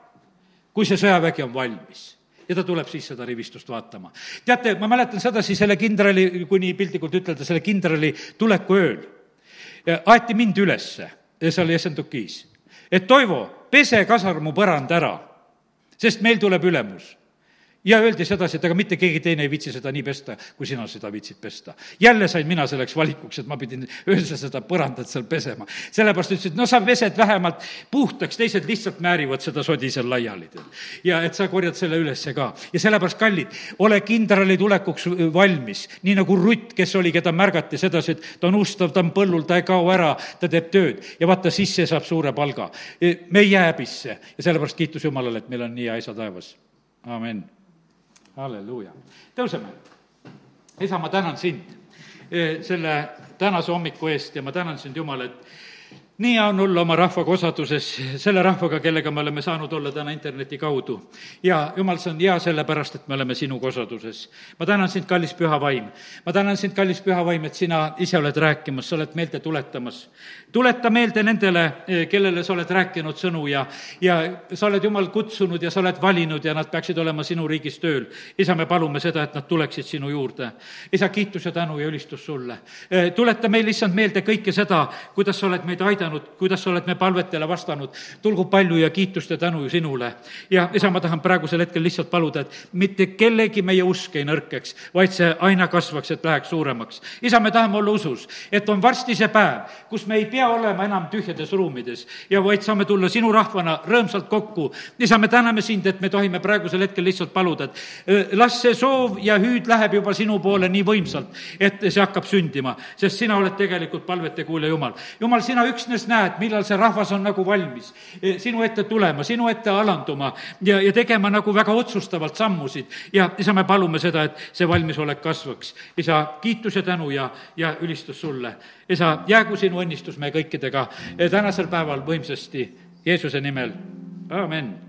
kui see sõjavägi on valmis. Ja ta tuleb siis seda rivistust vaatama. teate, ma mäletan sedasi selle kindrali, kui nii piltlikult ütelda, selle kindrali tuleku ööl aeti mind ülesse. Seal Jessendukis, et Toivo, pese kasarmu põrand ära, sest meil tuleb ülemus ja öeldi sedasi, et aga mitte keegi teine ei viitsi seda nii pesta, kui sina seda viitsid pesta. jälle sain mina selleks valikuks, et ma pidin öösel seda põrandat seal pesema. sellepärast ütlesid, no sa pesed vähemalt puhtaks, teised lihtsalt määrivad seda sodi seal laiali. ja et sa korjad selle ülesse ka. ja sellepärast, kallid, ole kindrali tulekuks valmis, nii nagu Rutt, kes oli, keda märgati sedasi, et ta on ustav, ta on põllul, ta ei kao ära, ta teeb tööd ja vaata, siis see saab suure palga. me ei jää häbisse ja sellepärast kiitus Jumalale, et meil on nii hea isa taevas. amin halleluuja. tõuseme. isa, ma tänan sind eh, selle tänase hommiku eest ja ma tänan sind, Jumal, et nii hea on olla oma rahvaga osaduses, selle rahvaga, kellega me oleme saanud olla täna interneti kaudu. ja jumal, see on hea sellepärast, et me oleme sinuga osaduses. ma tänan sind, kallis püha vaim. ma tänan sind, kallis püha vaim, et sina ise oled rääkimas, sa oled meelde tuletamas. tuleta meelde nendele, eh, kellele sa oled rääkinud sõnu ja, ja sa oled, Jumal, kutsunud ja sa oled valinud ja nad peaksid olema sinu riigis tööl. isa, me palume seda, et nad tuleksid sinu juurde. isa, kiitus ja tänu ja ülistus sulle. Eh, tuleta meile, issand, meelde kõike seda, kuidas sa oled meid aidanud aidanud, kuidas sa oled me palvetele vastanud. tulgu palju ja kiitust ja tänu sinule. ja isa, ma tahan praegusel hetkel lihtsalt paluda, et mitte kellegi meie usk ei nõrkeks, vaid see aina kasvaks, et läheks suuremaks. isa, me tahame olla usus, et on varsti see päev, kus me ei pea olema enam tühjades ruumides ja vaid saame tulla sinu rahvana rõõmsalt kokku. isa, me täname sind, et me tohime praegusel hetkel lihtsalt paluda, et las see soov ja hüüd läheb juba sinu poole nii võimsalt, et see hakkab sündima, sest sina oled tegelikult palvete kuulja Jumal. Jumal, sina üksnes üksnes näed, millal see rahvas on nagu valmis e, sinu ette tulema, sinu ette alanduma ja, ja tegema nagu väga otsustavalt sammusid. ja isa, me palume seda, et see valmisolek kasvaks. isa, kiitus ja tänu ja, ja ülistus sulle. isa, jäägu sinu õnnistus meie kõikidega e, tänasel päeval võimsasti Jeesuse nimel, amen